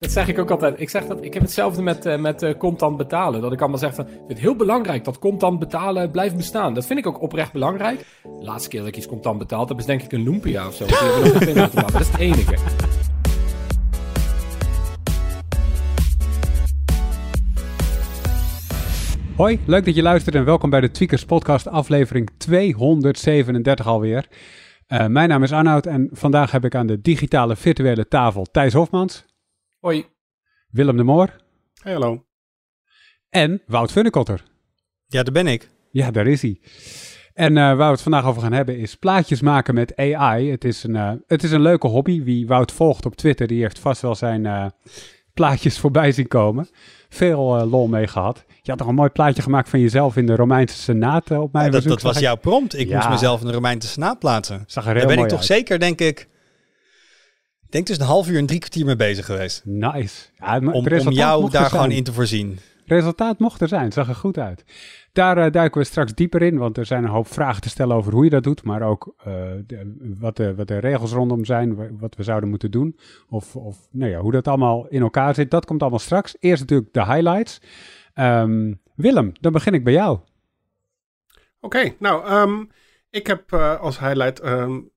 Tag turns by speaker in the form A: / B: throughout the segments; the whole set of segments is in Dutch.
A: Dat zeg ik ook altijd. Ik, zeg dat, ik heb hetzelfde met, uh, met uh, contant betalen. Dat ik allemaal zeg van, ik vind het heel belangrijk dat contant betalen blijft bestaan. Dat vind ik ook oprecht belangrijk. De laatste keer dat ik iets contant betaald heb, is denk ik een Lumpia of zo. dat is het enige.
B: Hoi, leuk dat je luistert en welkom bij de Tweakers Podcast aflevering 237 alweer. Uh, mijn naam is Arnoud en vandaag heb ik aan de digitale virtuele tafel Thijs Hofmans.
A: Hoi.
B: Willem de Moor.
C: Hey, hallo.
B: En Wout Funnekotter.
D: Ja, daar ben ik.
B: Ja, daar is hij. En uh, waar we het vandaag over gaan hebben is plaatjes maken met AI. Het is een, uh, het is een leuke hobby. Wie Wout volgt op Twitter, die heeft vast wel zijn uh, plaatjes voorbij zien komen. Veel lol mee gehad. Je had nog een mooi plaatje gemaakt van jezelf in de Romeinse Senaat op mijn
D: ja, dat, dat was jouw prompt. Ik ja. moest mezelf in de Romeinse Senaat plaatsen.
B: Zag er
D: heel
B: Daar
D: ben ik toch
B: uit.
D: zeker, denk ik denk dus een half uur en drie kwartier mee bezig geweest.
B: Nice. Ja,
D: om, om jou daar gewoon in te voorzien.
B: Resultaat mocht er zijn, het zag er goed uit. Daar uh, duiken we straks dieper in, want er zijn een hoop vragen te stellen over hoe je dat doet, maar ook uh, de, wat, de, wat de regels rondom zijn, wat we zouden moeten doen, of, of nou ja, hoe dat allemaal in elkaar zit. Dat komt allemaal straks. Eerst natuurlijk de highlights. Um, Willem, dan begin ik bij jou.
C: Oké, okay, nou, um, ik heb uh, als highlight um,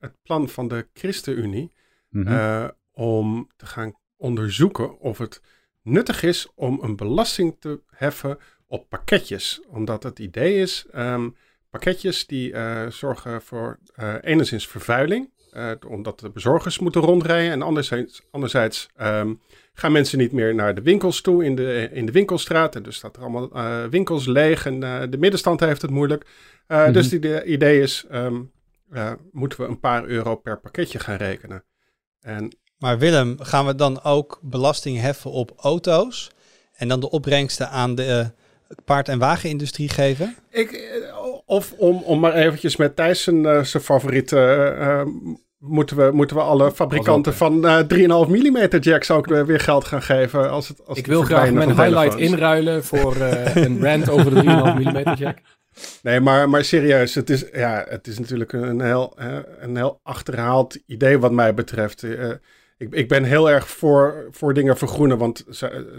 C: het plan van de ChristenUnie. Mm -hmm. uh, om te gaan onderzoeken of het nuttig is om een belasting te heffen op pakketjes. Omdat het idee is, um, pakketjes die uh, zorgen voor uh, enigszins vervuiling. omdat de bezorgers moeten rondrijden. En anderzijds, anderzijds um, gaan mensen niet meer naar de winkels toe in de, in de winkelstraat. En dus staat er allemaal winkels leeg en de middenstand heeft het moeilijk. Mm -hmm. Dus het idee is, um, moeten we een paar euro per pakketje gaan rekenen.
D: En, maar Willem, gaan we dan ook belasting heffen op auto's en dan de opbrengsten aan de uh, paard- en wagenindustrie geven?
C: Ik, of om, om maar eventjes met Thijs zijn, uh, zijn favoriete... Uh, moeten, we, moeten we alle fabrikanten van uh, 3,5 mm jacks ook weer geld gaan geven? Als het, als
A: ik wil graag mijn highlight inruilen voor uh, een rant over de 3,5 mm jack.
C: Nee, maar, maar serieus, het is, ja, het is natuurlijk een heel, een heel achterhaald idee wat mij betreft. Uh, ik, ik ben heel erg voor, voor dingen vergroenen, want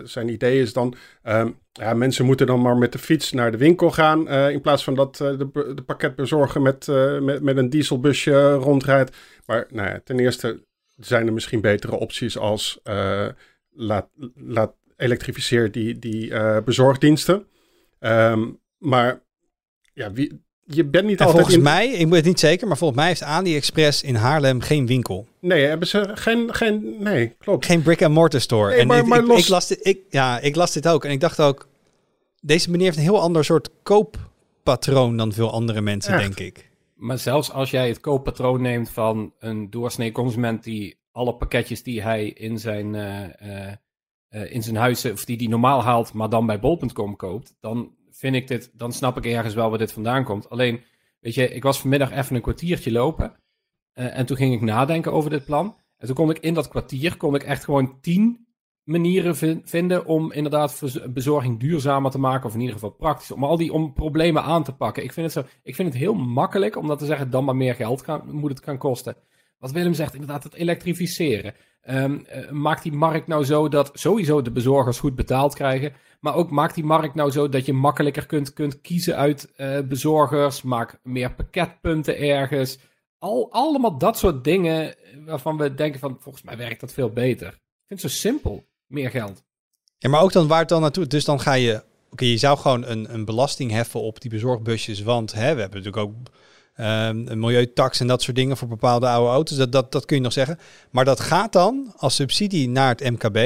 C: zijn idee is dan... Um, ja, mensen moeten dan maar met de fiets naar de winkel gaan... Uh, in plaats van dat uh, de, de pakketbezorger met, met, met een dieselbusje rondrijdt. Maar nou ten eerste zijn er misschien betere opties als... laat, laat elektrificeer die, die bezorgdiensten. Um, maar ja, wie, je bent niet
D: en
C: altijd...
D: volgens in... mij, ik weet het niet zeker, maar volgens mij heeft AliExpress in Haarlem geen winkel.
C: Nee, hebben ze geen... geen nee, klopt.
D: Geen brick-and-mortar store.
C: Nee,
D: en
C: maar,
D: ik,
C: maar
D: ik,
C: los...
D: ik, las dit, ik, ja, ik las dit ook en ik dacht ook... Deze meneer heeft een heel ander soort kooppatroon dan veel andere mensen,
C: Echt?
D: denk ik.
A: Maar zelfs als jij het kooppatroon neemt van een doorsnee consument die alle pakketjes die hij in zijn, uh, uh, uh, in zijn huis, of die die normaal haalt, maar dan bij bol.com koopt, dan vind ik dit, dan snap ik ergens wel waar dit vandaan komt. Alleen, weet je, ik was vanmiddag even een kwartiertje lopen. Uh, en toen ging ik nadenken over dit plan. En toen kon ik in dat kwartier, kon ik echt gewoon tien manieren vinden om inderdaad bezorging duurzamer te maken. Of in ieder geval praktisch. Om al die om problemen aan te pakken. Ik vind het, zo, ik vind het heel makkelijk om dat te zeggen, dan maar meer geld moet het gaan kosten. Wat Willem zegt, inderdaad, het elektrificeren. Um, maakt die markt nou zo dat sowieso de bezorgers goed betaald krijgen. Maar ook maakt die markt nou zo dat je makkelijker kunt, kunt kiezen uit uh, bezorgers. Maak meer pakketpunten ergens. Al, allemaal dat soort dingen waarvan we denken van volgens mij werkt dat veel beter. Ik vind het zo simpel. Meer geld.
D: Ja, maar ook dan waar het dan naartoe. Dus dan ga je. Oké, je zou gewoon een, een belasting heffen op die bezorgbusjes. Want hè, we hebben natuurlijk ook een milieutax en dat soort dingen voor bepaalde oude auto's. Dat, dat, dat kun je nog zeggen. Maar dat gaat dan als subsidie naar het MKB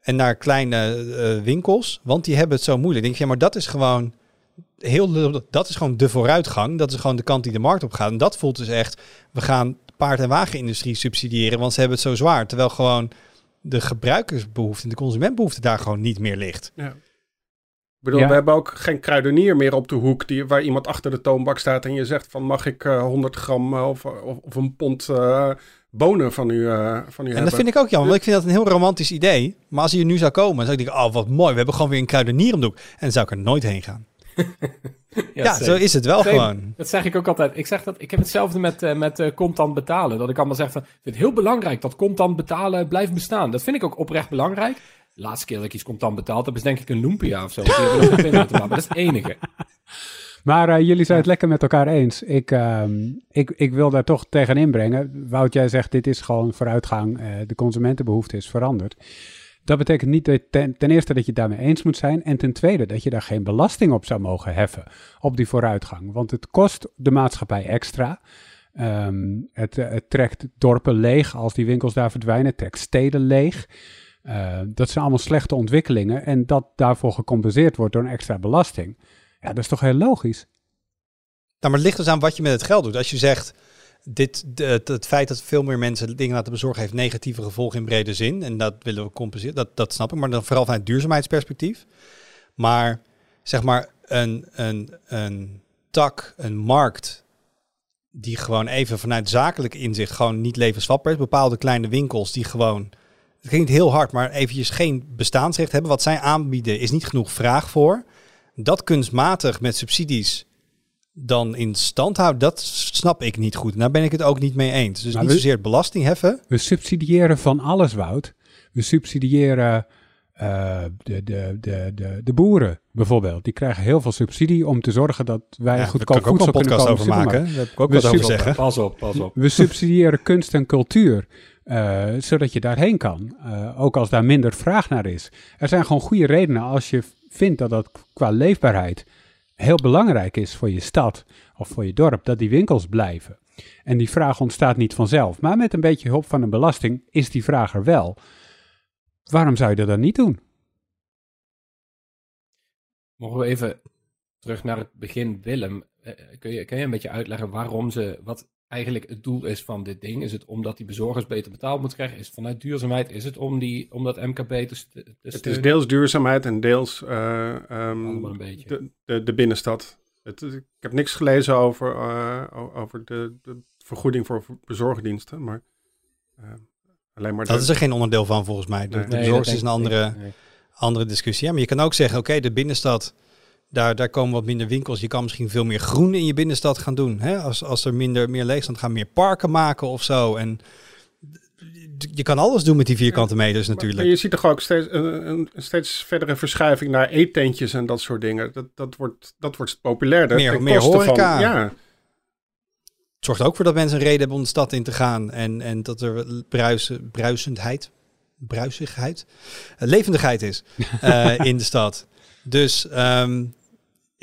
D: en naar kleine uh, winkels, want die hebben het zo moeilijk. Denk je, ja, maar dat is gewoon heel, dat is gewoon de vooruitgang. Dat is gewoon de kant die de markt op gaat. En dat voelt dus echt, we gaan paard- en wagenindustrie subsidiëren, want ze hebben het zo zwaar. Terwijl gewoon de gebruikersbehoefte en de consumentbehoefte daar gewoon niet meer ligt.
C: Ja. Bedoel, ja. we hebben ook geen kruidenier meer op de hoek die, waar iemand achter de toonbak staat en je zegt van mag ik uh, 100 gram uh, of, of, of, een pond uh, bonen van u, uh, van u
D: en
C: hebben.
D: dat vind ik ook jammer, want ik vind dat een heel romantisch idee. Maar als hij er nu zou komen, dan zou ik denken, oh wat mooi, we hebben gewoon weer een kruidenier om de hoek. En dan zou ik er nooit heen gaan. Ja, zo is het wel
A: Same.
D: gewoon.
A: Dat zeg ik ook altijd. Ik zeg dat ik heb hetzelfde met, eh, met eh, contant betalen. Dat ik allemaal zeg van, ik vind het heel belangrijk dat contant betalen blijft bestaan. Dat vind ik ook oprecht belangrijk. De laatste keer dat ik iets contant betaald heb, is denk ik een Lumpia of zo. Die hebben nog een pinautomaat, maar dat is het enige.
B: Maar eh, jullie zijn het lekker met elkaar eens. Ik, ehm, ik, ik wil daar toch tegen inbrengen. Wout, jij zegt dit is gewoon vooruitgang. eh, de consumentenbehoefte is veranderd. Dat betekent niet dat ten, ten eerste dat je het daarmee eens moet zijn. En ten tweede dat je daar geen belasting op zou mogen heffen. Op die vooruitgang. Want het kost de maatschappij extra. Ehm, het, eh, het trekt dorpen leeg als die winkels daar verdwijnen. Het trekt steden leeg. Eh, dat zijn allemaal slechte ontwikkelingen. En dat daarvoor gecompenseerd wordt door een extra belasting. Ja, dat is toch heel logisch?
D: Nou, maar het ligt dus aan wat je met het geld doet. Als je zegt, dit, het, het feit dat veel meer mensen dingen laten bezorgen heeft negatieve gevolgen in brede zin. En dat willen we compenseren. Dat, dat snap ik. Maar dan vooral vanuit duurzaamheidsperspectief. Maar zeg maar een, een, een tak, een markt die gewoon even vanuit zakelijk inzicht gewoon niet levensvatbaar is. Bepaalde kleine winkels die gewoon, het klinkt heel hard, maar eventjes geen bestaansrecht hebben. Wat zij aanbieden is niet genoeg vraag voor. Dat kunstmatig met subsidies dan in stand houden, dat snap ik niet goed. En daar ben ik het ook niet mee eens. Dus
B: Maar
D: niet
B: we-
D: zozeer belasting heffen.
B: We subsidiëren van alles, Wout. We subsidiëren eh, de, de, de, de, de boeren bijvoorbeeld. Die krijgen heel veel subsidie om te zorgen dat wij
D: Ja, daar
B: goedkoop
D: kan ik ook
B: voedsel
D: een
B: kunnen
D: podcast
B: kopen.
D: over
B: de supermarkt.
D: maken. Daar heb ik ook
B: We
D: wat over zeggen.
A: Pas op, pas op.
B: We subsidiëren kunst en cultuur, eh, zodat je daarheen kan. Eh, ook als daar minder vraag naar is. Er zijn gewoon goede redenen als je vindt dat dat qua leefbaarheid heel belangrijk is voor je stad of voor je dorp, dat die winkels blijven. En die vraag ontstaat niet vanzelf. Maar met een beetje hulp van een belasting is die vraag er wel. Waarom zou je dat dan niet doen?
A: Mogen we even terug naar het begin, Willem? Eh, kun, je, kun je een beetje uitleggen waarom ze, wat eigenlijk het doel is van dit ding? Is het omdat die bezorgers beter betaald moeten krijgen? Is het vanuit duurzaamheid? Is het om, die, om dat MKB te, te
C: Het is deels duurzaamheid en deels eh, ehm,
A: Allemaal een beetje.
C: de, de, de binnenstad. Het, ik heb niks gelezen over, eh, over de, de vergoeding voor bezorgdiensten, maar eh, alleen maar
D: Dat
C: de-
D: is er geen onderdeel van volgens mij. De,
C: Nee.
D: bezorgers is een andere.
A: Nee.
D: andere discussie. Ja, maar je kan ook zeggen, oké, de binnenstad, daar, daar komen wat minder winkels. Je kan misschien veel meer groen in je binnenstad gaan doen. Hè? Als, als er minder, meer leegstand, gaan meer parken maken of zo. En je kan alles doen met die vierkante meters natuurlijk.
C: Maar je ziet toch ook steeds een, steeds verdere verschuiving naar eetentjes en dat soort dingen. Dat, dat, wordt, dat wordt populairder.
D: Meer- meer horeca.
C: Van, ja,
D: Het zorgt ook voor dat mensen een reden hebben om de stad in te gaan. En, en dat er bruisen, bruisendheid, bruisigheid, levendigheid is eh, in de stad. Dus ehm,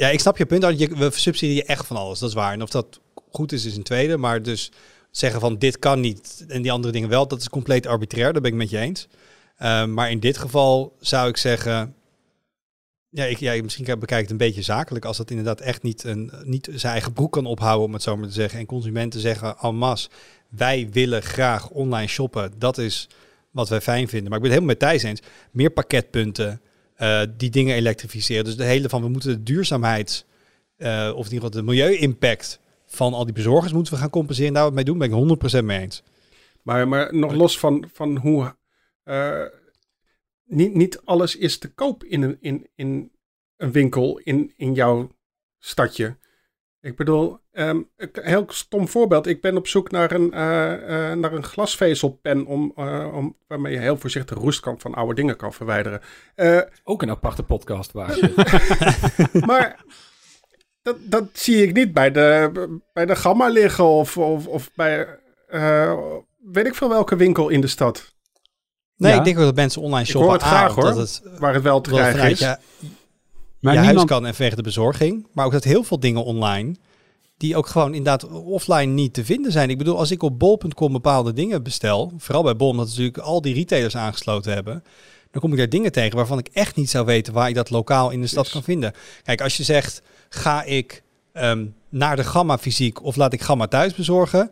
D: ja, ik snap je punt. dat Je, we subsidiëren echt van alles, dat is waar. En of dat goed is, is een tweede. Maar dus zeggen van dit kan niet en die andere dingen wel, dat is compleet arbitrair. Daar ben ik met je eens. Ehm, maar in dit geval zou ik zeggen... Ja, ik, ja, misschien bekijk ik het een beetje zakelijk. Als dat inderdaad echt niet, een, niet zijn eigen broek kan ophouden, om het zo maar te zeggen. En consumenten zeggen en masse, wij willen graag online shoppen. Dat is wat wij fijn vinden. Maar ik ben het helemaal met Thijs eens. Meer pakketpunten, eh, die dingen elektrificeren. Dus de hele van, we moeten de duurzaamheid, eh, of in ieder geval de milieu-impact van al die bezorgers moeten we gaan compenseren. Daar wat mee doen, ben ik 100% mee eens.
C: maar, maar nog los van, van hoe... eh, niet, niet alles is te koop in een, in, in een winkel in, in jouw stadje. Ik bedoel, ehm, een heel stom voorbeeld. Ik ben op zoek naar een, eh, eh, naar een glasvezelpen om, eh, om, waarmee je heel voorzichtig roest kan, van oude dingen kan verwijderen. Eh,
A: Ook een aparte podcast waar
C: maar dat, dat zie ik niet bij de, bij de Gamma liggen of, of, of bij eh, weet ik veel welke winkel in de stad.
D: Nee,
B: Ja.
D: ik denk ook dat mensen online
C: Ik
D: shoppen.
C: hoor het graag, hoor.
D: Het,
C: Waar het wel te
D: wel
C: krijgen is.
D: je,
B: Maar
D: je
B: niemand,
D: huis kan en vanwege de bezorging. Maar ook dat heel veel dingen online, die ook gewoon inderdaad offline niet te vinden zijn. Ik bedoel, als ik op bol.com bepaalde dingen bestel, vooral bij bol, omdat natuurlijk al die retailers aangesloten hebben, dan kom ik daar dingen tegen waarvan ik echt niet zou weten waar ik dat lokaal in de stad
C: Yes.
D: kan vinden. Kijk, als je zegt, ga ik ehm, naar de Gamma fysiek of laat ik Gamma thuis bezorgen,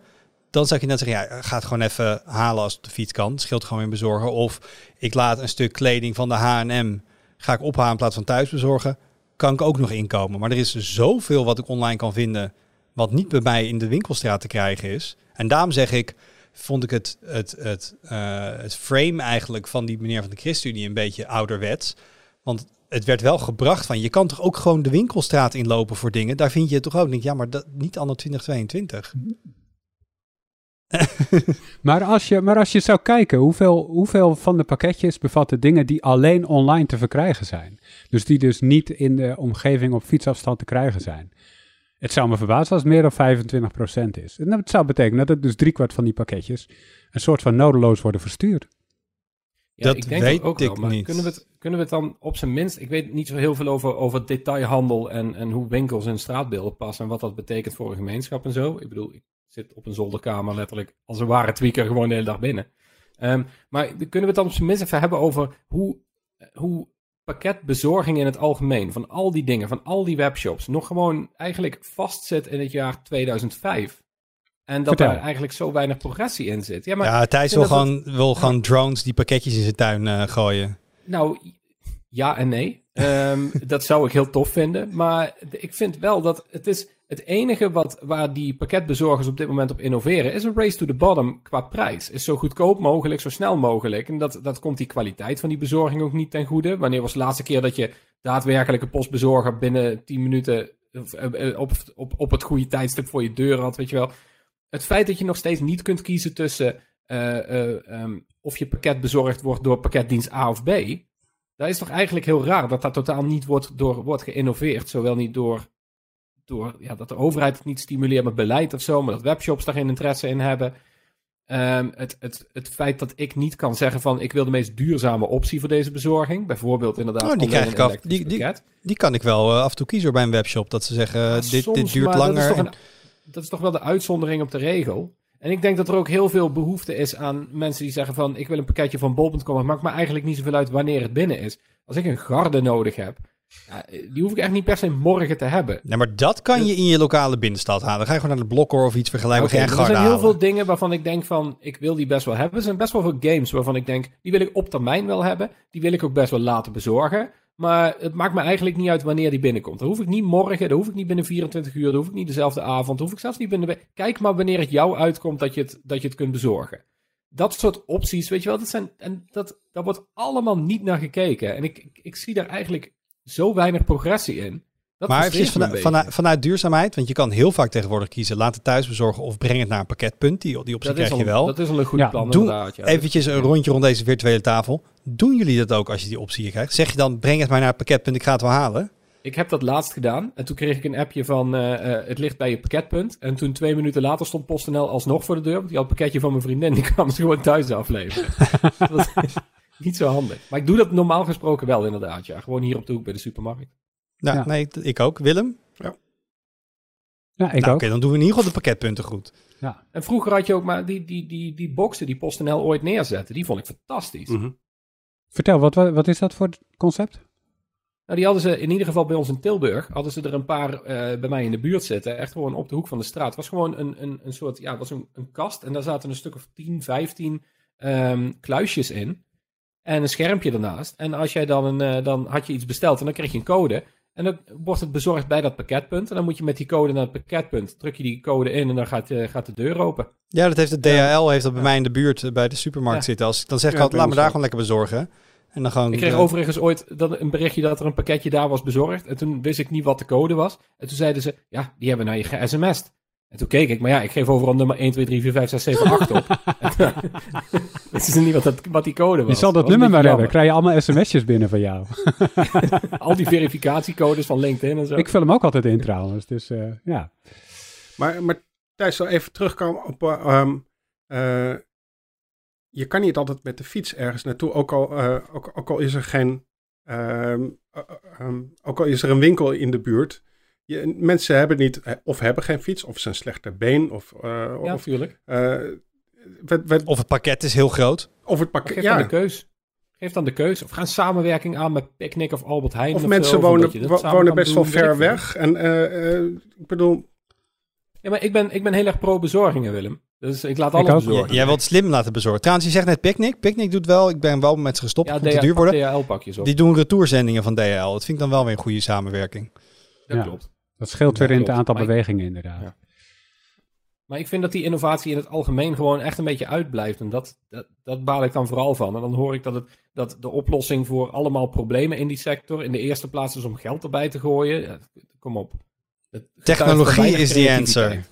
D: dan zou je net zeggen, ja, ga het gewoon even halen als het op de fiets kan. Het scheelt gewoon weer bezorgen. Of ik laat een stuk kleding van de H&M, ga ik ophalen in plaats van thuis bezorgen. Kan ik ook nog inkomen. Maar er is zoveel wat ik online kan vinden, wat niet bij mij in de winkelstraat te krijgen is. En daarom zeg ik, vond ik het, het, het, eh, het frame eigenlijk van die meneer van de ChristenUnie een beetje ouderwets. Want het werd wel gebracht van, je kan toch ook gewoon de winkelstraat inlopen voor dingen. Daar vind je het toch ook niet. Ja, maar dat, niet anno 2022.
B: maar, als je, maar als je zou kijken, hoeveel, hoeveel van de pakketjes bevatten dingen die alleen online te verkrijgen zijn? Dus die dus niet in de omgeving op fietsafstand te krijgen zijn. Het zou me verbazen als het meer dan 25% is. En dat zou betekenen dat dus driekwart van die pakketjes een soort van nodeloos worden verstuurd.
A: Ja, dat ik denk weet ook ik wel, niet. Kunnen we, het, kunnen we het dan op zijn minst... Ik weet niet zo heel veel over, over detailhandel en, en hoe winkels in straatbeelden passen... en wat dat betekent voor een gemeenschap en zo. Ik bedoel, ik zit op een zolderkamer letterlijk als een ware tweaker gewoon de hele dag binnen. Um, maar kunnen we het dan op zijn minst even hebben over hoe, hoe pakketbezorging in het algemeen, van al die dingen, van al die webshops, nog gewoon eigenlijk vastzit in het jaar 2005. En dat er eigenlijk zo weinig progressie in zit.
D: Ja, maar ja Thijs wil, gewoon, wil gewoon drones die pakketjes in zijn tuin uh, gooien.
A: Nou, ja en nee. Um, dat zou ik heel tof vinden. Maar ik vind wel dat het is het enige wat, waar die pakketbezorgers op dit moment op innoveren, is een race to the bottom qua prijs. Is zo goedkoop mogelijk, zo snel mogelijk. En dat, dat komt die kwaliteit van die bezorging ook niet ten goede. Wanneer was de laatste keer dat je daadwerkelijk een postbezorger binnen 10 minuten eh, eh, op, op, op het goede tijdstip voor je deur had, weet je wel. Het feit dat je nog steeds niet kunt kiezen tussen uh, um, of je pakket bezorgd wordt door pakketdienst A of B. Dat is toch eigenlijk heel raar dat dat totaal niet wordt, door, wordt geïnnoveerd. Zowel niet door door ja, dat de overheid het niet stimuleert met beleid of zo, maar dat webshops daar geen interesse in hebben. Ehm, het, het, het feit dat ik niet kan zeggen van ik wil de meest duurzame optie voor deze bezorging. Bijvoorbeeld inderdaad.
D: Oh, die, krijg ik af, die, die, die, kan ik wel uh, af en toe kiezen bij een webshop. Dat ze zeggen dit, dit duurt langer.
A: Dat is, een, dat is, toch wel de uitzondering op de regel. En ik denk dat er ook heel veel behoefte is aan mensen die zeggen van ik wil een pakketje van bol.com. Het maakt me eigenlijk niet zoveel uit wanneer het binnen is. Als ik een garde nodig heb, ja, die hoef ik echt niet per se morgen te hebben.
D: Nee, maar dat kan je in je lokale binnenstad halen. Dan ga je gewoon naar de Blokker of iets vergelijken.
A: Okay, er zijn heel veel dingen waarvan ik denk van, ik wil die best wel hebben. Er zijn best wel veel games waarvan ik denk, die wil ik op termijn wel hebben. Die wil ik ook best wel laten bezorgen. Maar het maakt me eigenlijk niet uit wanneer die binnenkomt. Dan hoef ik niet morgen, dan hoef ik niet binnen 24 uur, dan hoef ik niet dezelfde avond, dan hoef ik zelfs niet binnen... Kijk maar wanneer het jou uitkomt dat je het, dat je het kunt bezorgen. Dat soort opties, weet je wel, dat zijn... En dat, daar wordt allemaal niet naar gekeken. En ik, ik, ik zie daar eigenlijk zo weinig progressie in. Dat
D: maar eventjes vanuit, vanuit, vanuit, duurzaamheid, want je kan heel vaak tegenwoordig kiezen, laat het thuis bezorgen of breng het naar een pakketpunt. Die, die optie krijg je wel.
A: Dat is al een goed plan Doe inderdaad. Ja.
D: Eventjes een rondje rond deze virtuele tafel. Doen jullie dat ook als je die optie krijgt? Zeg je dan, breng het maar naar het pakketpunt, ik ga het wel halen?
A: Ik heb dat laatst gedaan en toen kreeg ik een appje van uh, uh, het ligt bij je pakketpunt. En toen twee minuten later stond PostNL alsnog voor de deur. Want die had het pakketje van mijn vriendin, die kwam ze gewoon thuis afleveren. niet zo handig. Maar ik doe dat normaal gesproken wel inderdaad, ja. Gewoon hier op de hoek bij de supermarkt.
D: Nou, ja. nee, ik ook. Willem?
B: Ja. Ja, ik
D: nou,
B: ook.
D: Oké, dan doen we in ieder geval de pakketpunten goed.
A: Ja. En vroeger had je ook maar die, die, die, die boxen die PostNL ooit neerzetten. Die vond ik fantastisch.
B: Mm -hmm. Vertel, wat, wat is dat voor concept?
A: Nou, die hadden ze in ieder geval bij ons in Tilburg. Hadden ze er een paar uh, bij mij in de buurt zitten. Echt gewoon op de hoek van de straat. Het was gewoon een, een, een soort, ja, was een, een kast. En daar zaten een stuk of 10, 15 um, kluisjes in. En een schermpje ernaast. En als jij dan, een, uh, dan had je iets besteld en dan kreeg je een code. En dan wordt het bezorgd bij dat pakketpunt. En dan moet je met die code naar het pakketpunt. Druk je die code in en dan gaat, uh, gaat de deur open.
D: Ja, dat heeft de DHL heeft dat bij mij in de buurt eh, bij de supermarkt zitten. Als, dan zeg ik altijd, laat me daar gewoon lekker bezorgen. En dan gewoon,
A: ik kreeg overigens ooit dan een berichtje dat er een pakketje daar was bezorgd. En toen wist ik niet wat de code was. En toen zeiden ze, ja, die hebben naar je ge-sms'd. En toen keek ik, maar ja, ik geef overal nummer 1, 2, 3, 4, 5, 6, 7, 8 op. Wisten ze niet wat, dat, wat die code was.
B: Je zal dat, nummer maar hebben. krijg je allemaal sms'jes binnen van jou.
A: Al die verificatiecodes van LinkedIn en zo.
B: Ik vul hem ook altijd in trouwens, dus uh, ja.
C: Maar, maar Thijs, zal even terugkomen op... Uh, um, uh, je kan niet altijd met de fiets ergens naartoe, ook al, uh, ook, ook al is er geen... Um, ook al is er een winkel in de buurt je, mensen hebben niet, eh, of hebben geen fiets, of zijn slechte been, of... Uh,
A: ja,
C: of,
A: natuurlijk.
C: Uh,
D: of het pakket is heel groot.
C: Of het pakket,
A: Geef
C: ja.
A: dan de keus. Geef dan de keus. Of ga een samenwerking aan met Picnic of Albert Heijn.
C: Of, of mensen zo, wonen, wo wonen best wel ver weg. En uh, ik bedoel...
A: Ja, maar ik ben, ik ben heel erg pro-bezorgingen, Willem. Dus ik laat alles bezorgen.
D: Jij wilt slim laten bezorgen. Trouwens, je zegt net Picnic. Picnic doet wel, ik ben wel met ze gestopt, ja, te duur worden.
A: DHL-pakjes op.
D: Die doen retourzendingen van DHL. Dat vind ik dan wel weer een goede samenwerking.
A: Dat ja. klopt.
B: Dat scheelt weer in het aantal bewegingen inderdaad. Ja.
A: Maar ik vind dat die innovatie in het algemeen gewoon echt een beetje uitblijft. En dat, dat, dat baal ik dan vooral van. En dan hoor ik dat, het, dat de oplossing voor allemaal problemen in die sector in de eerste plaats is om geld erbij te gooien. Ja, kom op.
D: Technologie is the answer.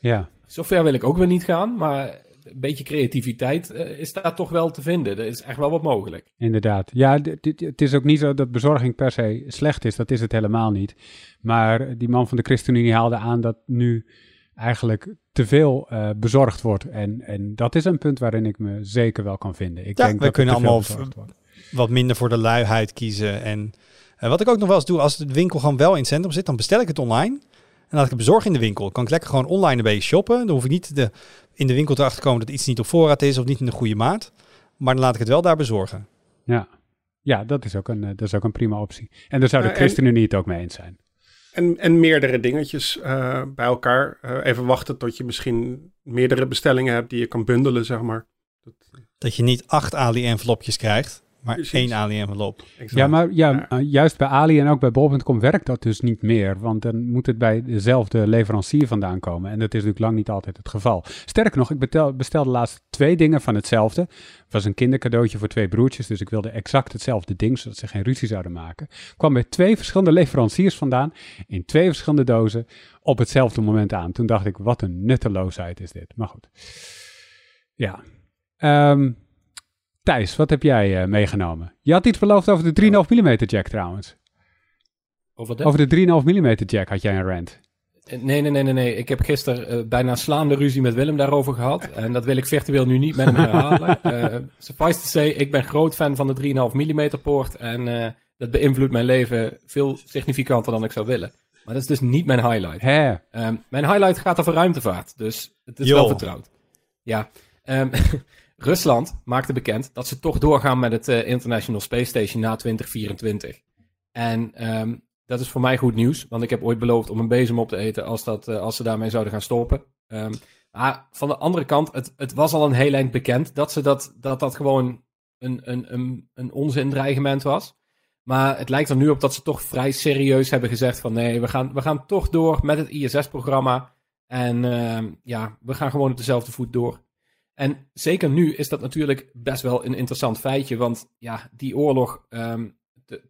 A: Ja. Zover wil ik ook weer niet gaan, maar een beetje creativiteit uh, is daar toch wel te vinden. Er is echt wel wat mogelijk.
B: Inderdaad. Ja, het is ook niet zo dat bezorging per se slecht is. Dat is het helemaal niet. Maar die man van de ChristenUnie haalde aan dat nu eigenlijk te veel uh, bezorgd wordt. En, en dat is een punt waarin ik me zeker wel kan vinden. Ik
D: ja,
B: denk
D: we
B: dat
D: kunnen allemaal wat minder voor de luiheid kiezen. En uh, wat ik ook nog wel eens doe, als de winkel gewoon wel in het centrum zit, dan bestel ik het online. En laat ik het bezorgen in de winkel. Kan ik lekker gewoon online een beetje shoppen. Dan hoef ik niet de, in de winkel erachter te komen dat iets niet op voorraad is of niet in de goede maat. Maar dan laat ik het wel daar bezorgen.
B: Ja, ja dat, is ook een, dat is ook een prima optie. En daar zou de ChristenUnie het ook mee eens zijn.
C: En, en meerdere dingetjes uh, bij elkaar. Uh, even wachten tot je misschien meerdere bestellingen hebt die je kan bundelen, zeg maar.
D: Dat, dat je niet acht Ali-envelopjes krijgt, maar Precies. één Ali-envelop.
B: Ja, maar ja, ja. Juist bij Ali en ook bij Bol.com werkt dat dus niet meer. Want dan moet het bij dezelfde leverancier vandaan komen. En dat is natuurlijk lang niet altijd het geval. Sterker nog, ik betel, bestelde laatst twee dingen van hetzelfde. Het was een kindercadeautje voor twee broertjes. Dus ik wilde exact hetzelfde ding, zodat ze geen ruzie zouden maken. Kwam bij twee verschillende leveranciers vandaan. In twee verschillende dozen. Op hetzelfde moment aan. Toen dacht ik, wat een nutteloosheid is dit. Maar goed. Ja. Um, Thijs, wat heb jij uh, meegenomen? Je had iets beloofd over de 3,5 mm jack trouwens.
A: Over de?
B: Over de 3,5 mm jack had jij een rant.
A: Nee, nee, nee, nee, nee. Ik heb gisteren uh, bijna slaande ruzie met Willem daarover gehad. En dat wil ik virtueel nu niet met hem herhalen. uh, suffice to say, ik ben groot fan van de 3,5 mm poort. En uh, dat beïnvloedt mijn leven veel significanter dan ik zou willen. Maar dat is dus niet mijn highlight.
B: Hè?
A: Um, mijn highlight gaat over ruimtevaart. Dus het is Yo. wel vertrouwd. Ja. Um, Rusland maakte bekend dat ze toch doorgaan met het uh, International Space Station na 2024. En um, dat is voor mij goed nieuws, want ik heb ooit beloofd om een bezem op te eten als, dat, uh, als ze daarmee zouden gaan stoppen. Um, maar van de andere kant, het, het was al een heel eind bekend dat ze dat, dat, dat gewoon een, een, een, een onzin-dreigement was. Maar het lijkt er nu op dat ze toch vrij serieus hebben gezegd van nee, we gaan, we gaan toch door met het ISS-programma. En uh, ja, we gaan gewoon op dezelfde voet door. En zeker nu is dat natuurlijk best wel een interessant feitje, want ja, die oorlog um,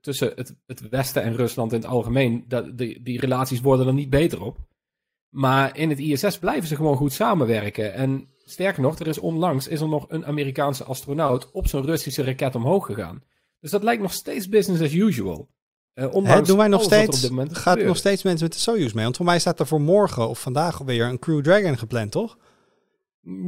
A: tussen het, het, Westen en Rusland in het algemeen, dat, die, die relaties worden er niet beter op. Maar in het ISS blijven ze gewoon goed samenwerken. En sterker nog, er is onlangs is er nog een Amerikaanse astronaut op zo'n Russische raket omhoog gegaan. Dus dat lijkt nog steeds business as usual.
D: Uh, Hè, doen wij nog steeds, gaat er nog steeds mensen met de Soyuz mee? Want voor mij staat er voor morgen of vandaag weer een Crew Dragon gepland, toch?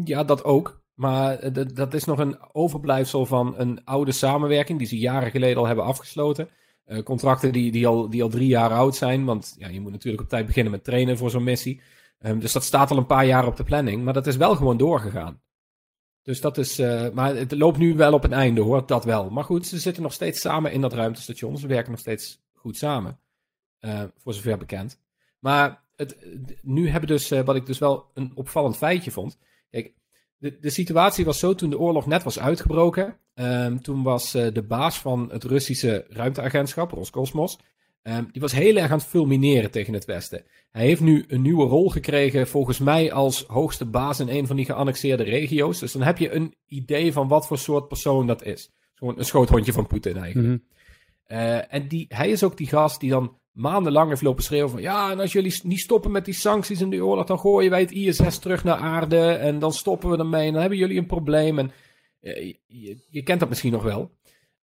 A: Ja, dat ook. Maar dat is nog een overblijfsel van een oude samenwerking die ze jaren geleden al hebben afgesloten. Uh, contracten die, die, al, die al drie jaar oud zijn. Want ja, je moet natuurlijk op tijd beginnen met trainen voor zo'n missie. Um, dus dat staat al een paar jaar op de planning. Maar dat is wel gewoon doorgegaan. Dus dat is. Uh, maar het loopt nu wel op een einde hoor, dat wel. Maar goed, ze zitten nog steeds samen in dat ruimtestation. Ze werken nog steeds goed samen. Voor zover bekend. Maar het, nu hebben dus, wat ik dus wel een opvallend feitje vond. Kijk, de, de situatie was zo toen de oorlog net was uitgebroken. Um, toen was uh, de baas van het Russische ruimteagentschap, Roscosmos, um, die was heel erg aan het fulmineren tegen het Westen. Hij heeft nu een nieuwe rol gekregen, volgens mij als hoogste baas in een van die geannexeerde regio's. Dus dan heb je een idee van wat voor soort persoon dat is. Gewoon een schoothondje van Poetin eigenlijk. Mm -hmm. uh, en die, hij is ook die gast die dan maandenlang heeft lopen schreeuwen van... ja, en als jullie niet stoppen met die sancties in die oorlog... dan gooien wij het ISS terug naar aarde... en dan stoppen we ermee en dan hebben jullie een probleem. En uh, je, kent dat misschien nog wel.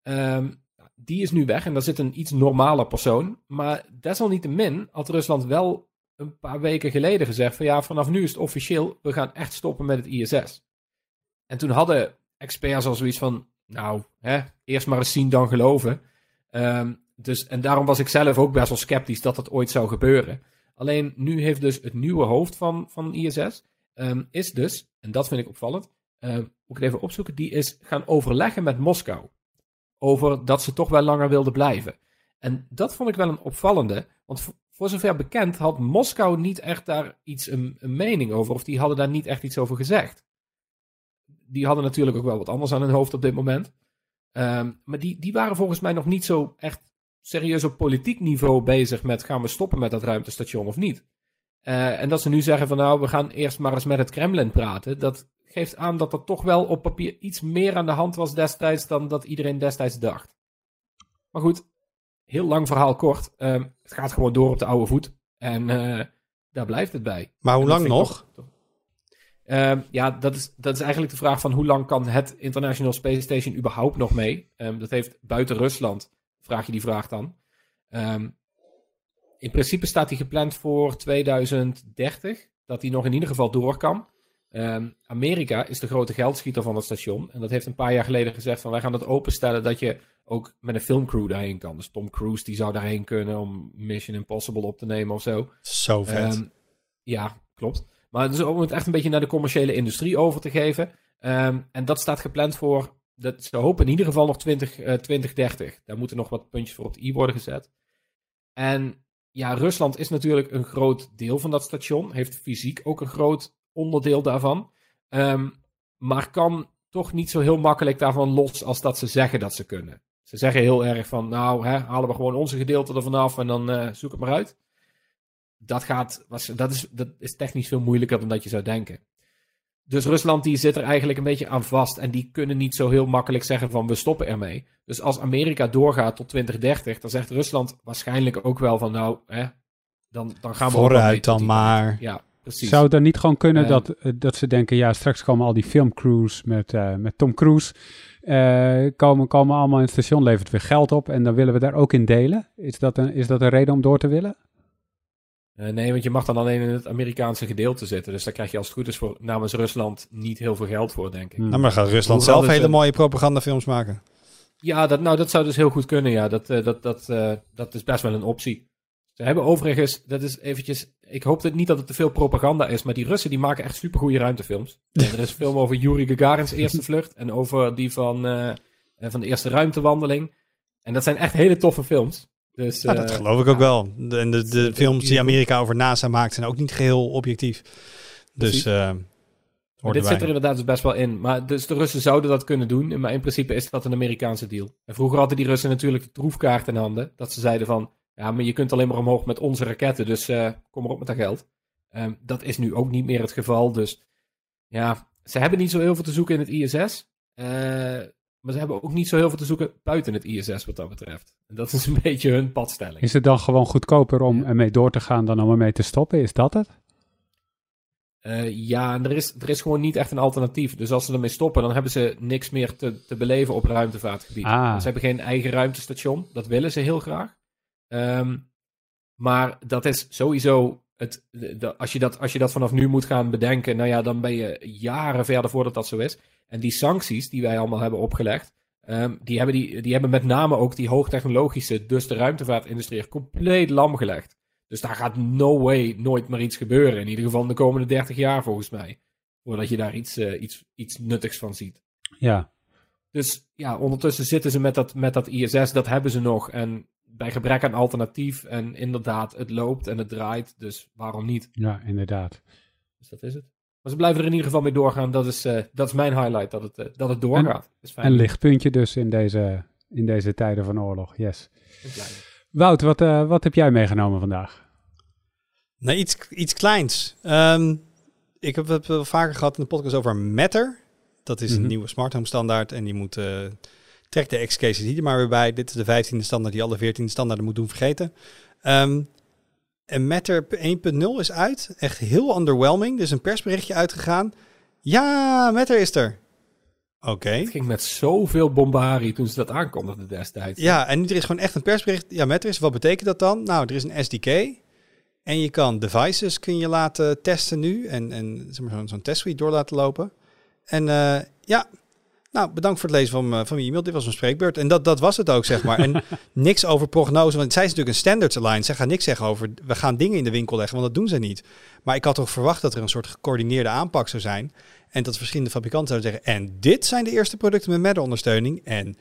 A: Um, die is nu weg en daar zit een iets normaler persoon. Maar desalniettemin had Rusland wel een paar weken geleden gezegd... van ja, vanaf nu is het officieel... we gaan echt stoppen met het ISS. En toen hadden experts al zoiets van... nou, hè, eerst maar eens zien dan geloven... Um, dus, en daarom was ik zelf ook best wel sceptisch dat dat ooit zou gebeuren. Alleen nu heeft dus het nieuwe hoofd van, van ISS, um, is dus, en dat vind ik opvallend, uh, moet ik het even opzoeken, die is gaan overleggen met Moskou. Over dat ze toch wel langer wilden blijven. En dat vond ik wel een opvallende, want voor zover bekend had Moskou niet echt daar iets een, mening over, of die hadden daar niet echt iets over gezegd. Die hadden natuurlijk ook wel wat anders aan hun hoofd op dit moment. Um, maar die, die waren volgens mij nog niet zo echt serieus op politiek niveau bezig met gaan we stoppen met dat ruimtestation of niet. Uh, en dat ze nu zeggen van nou, we gaan eerst maar eens met het Kremlin praten. Dat geeft aan dat er toch wel op papier iets meer aan de hand was destijds dan dat iedereen destijds dacht. Maar goed, heel lang verhaal kort. Uh, het gaat gewoon door op de oude voet. En uh, daar blijft het bij.
D: Maar hoe lang nog? Toch,
A: uh, ja, dat is, dat is eigenlijk de vraag van hoe lang kan het International Space Station überhaupt nog mee? Um, dat heeft buiten Rusland, vraag je die vraag dan. Um, in principe staat die gepland voor 2030, dat die nog in ieder geval door kan. Um, Amerika is de grote geldschieter van het station. En dat heeft een paar jaar geleden gezegd van wij gaan het openstellen dat je ook met een filmcrew daarheen kan. Dus Tom Cruise die zou daarheen kunnen om Mission Impossible op te nemen of zo.
D: Zo vet.
A: ja, klopt. Maar dus om het echt een beetje naar de commerciële industrie over te geven. Um, en dat staat gepland voor, dat ze hopen in ieder geval nog 20, uh, 2030. Daar moeten nog wat puntjes voor op de i worden gezet. En ja, Rusland is natuurlijk een groot deel van dat station. Heeft fysiek ook een groot onderdeel daarvan. Um, maar kan toch niet zo heel makkelijk daarvan los als dat ze zeggen dat ze kunnen. Ze zeggen heel erg van, nou, hè, halen we gewoon onze gedeelte ervan af en dan uh, zoek het maar uit dat, gaat, dat, is, dat is technisch veel moeilijker dan dat je zou denken. Dus Rusland die zit er eigenlijk een beetje aan vast. En die kunnen niet zo heel makkelijk zeggen van we stoppen ermee. Dus als Amerika doorgaat tot 2030, dan zegt Rusland waarschijnlijk ook wel van nou, hè, dan, dan gaan we
D: vooruit dan maar.
A: Ja, precies.
B: Zou het dan niet gewoon kunnen dat, eh, dat ze denken, ja, straks komen al die filmcrews met, uh, met Tom Cruise. Uh, komen, komen allemaal in het station, levert weer geld op. En dan willen we daar ook in delen. Is dat een, is dat een reden om door te willen?
A: Uh, nee, want je mag dan alleen in het Amerikaanse gedeelte zitten. Dus daar krijg je als het goed is voor namens Rusland niet heel veel geld voor, denk ik.
D: Nou, maar gaat Rusland zelf hele mooie propagandafilms maken?
A: Ja, dat, nou, dat zou dus heel goed kunnen, ja. Dat, uh, dat, dat, uh, dat is best wel een optie. Ze hebben overigens, dat is eventjes... Ik hoop dat niet dat het te veel propaganda is, maar die Russen die maken echt supergoeie ruimtefilms. er is een film over Yuri Gagarin's eerste vlucht en over die van, van de eerste ruimtewandeling. En dat zijn echt hele toffe films. Dus,
D: ja, dat eh, geloof ik ook wel. De, en de, de films die Amerika over NASA maakt zijn ook niet geheel objectief. Dus uh,
A: dit zit er inderdaad dus best wel in. Maar dus de Russen zouden dat kunnen doen. Maar in principe is dat een Amerikaanse deal. En vroeger hadden die Russen natuurlijk de troefkaart in handen. Dat ze zeiden van, ja, maar je kunt alleen maar omhoog met onze raketten. Dus uh, kom maar op met dat geld. Um, dat is nu ook niet meer het geval. Dus ja, ze hebben niet zo heel veel te zoeken in het ISS. Uh, maar ze hebben ook niet zo heel veel te zoeken buiten het ISS wat dat betreft. En dat is een beetje hun padstelling.
B: Is het dan gewoon goedkoper om ermee door te gaan dan om ermee te stoppen? Is dat het?
A: Uh, ja, en er is, er is gewoon niet echt een alternatief. Dus als ze ermee stoppen, dan hebben ze niks meer te, te beleven op ruimtevaartgebied. Ah. Ze hebben geen eigen ruimtestation. Dat willen ze heel graag. Um, maar dat is sowieso. Het, de, als, je dat, als je dat vanaf nu moet gaan bedenken, nou ja, dan ben je jaren verder voordat dat zo is. En die sancties die wij allemaal hebben opgelegd, um, die, hebben die, die hebben met name ook die hoogtechnologische, dus de ruimtevaartindustrie, compleet lam gelegd. Dus daar gaat no way nooit meer iets gebeuren. In ieder geval de komende 30 jaar volgens mij. Voordat je daar iets, uh, iets, iets nuttigs van ziet.
B: Ja.
A: Dus ja, ondertussen zitten ze met dat, met dat ISS, dat hebben ze nog. En bij gebrek aan alternatief, en inderdaad, het loopt en het draait, dus waarom niet?
B: Ja, inderdaad.
A: Dus dat is het. Maar ze blijven er in ieder geval mee doorgaan. Dat is, uh, dat is mijn highlight, dat het, uh, dat het doorgaat.
B: Een, een lichtpuntje dus in deze, in deze tijden van oorlog, yes. Wout, wat, uh, wat heb jij meegenomen vandaag?
D: Nou, iets, iets kleins. Um, ik heb het wel vaker gehad in de podcast over Matter. Dat is mm -hmm. een mhm. nieuwe smart home standaard en die moet... trek de X-cases hier maar weer bij. Dit is de 15e standaard die alle 14 standaarden moet doen vergeten. Um, en Matter 1.0 is uit. Echt heel underwhelming. Er is een persberichtje uitgegaan. Ja, Matter is er. Oké.
A: Het ging met zoveel bombarie toen ze dat aankondigden destijds.
D: Ja, en nu er is gewoon echt een persbericht. Ja, Matter is. Wat betekent dat dan? Nou, er is een SDK. En je kan devices kun je laten testen nu. En, en zeg maar, zo'n zo testsuite door laten lopen. En uh, ja, nou, bedankt voor het lezen van, uh, van mijn e-mail. Dit was een spreekbeurt. En dat, dat was het ook, zeg maar. En niks over prognose, want zij is natuurlijk een standards line. Ze gaan niks zeggen over, we gaan dingen in de winkel leggen, want dat doen ze niet. Maar ik had toch verwacht dat er een soort gecoördineerde aanpak zou zijn. En dat verschillende fabrikanten zouden zeggen, en dit zijn de eerste producten met MED-ondersteuning. En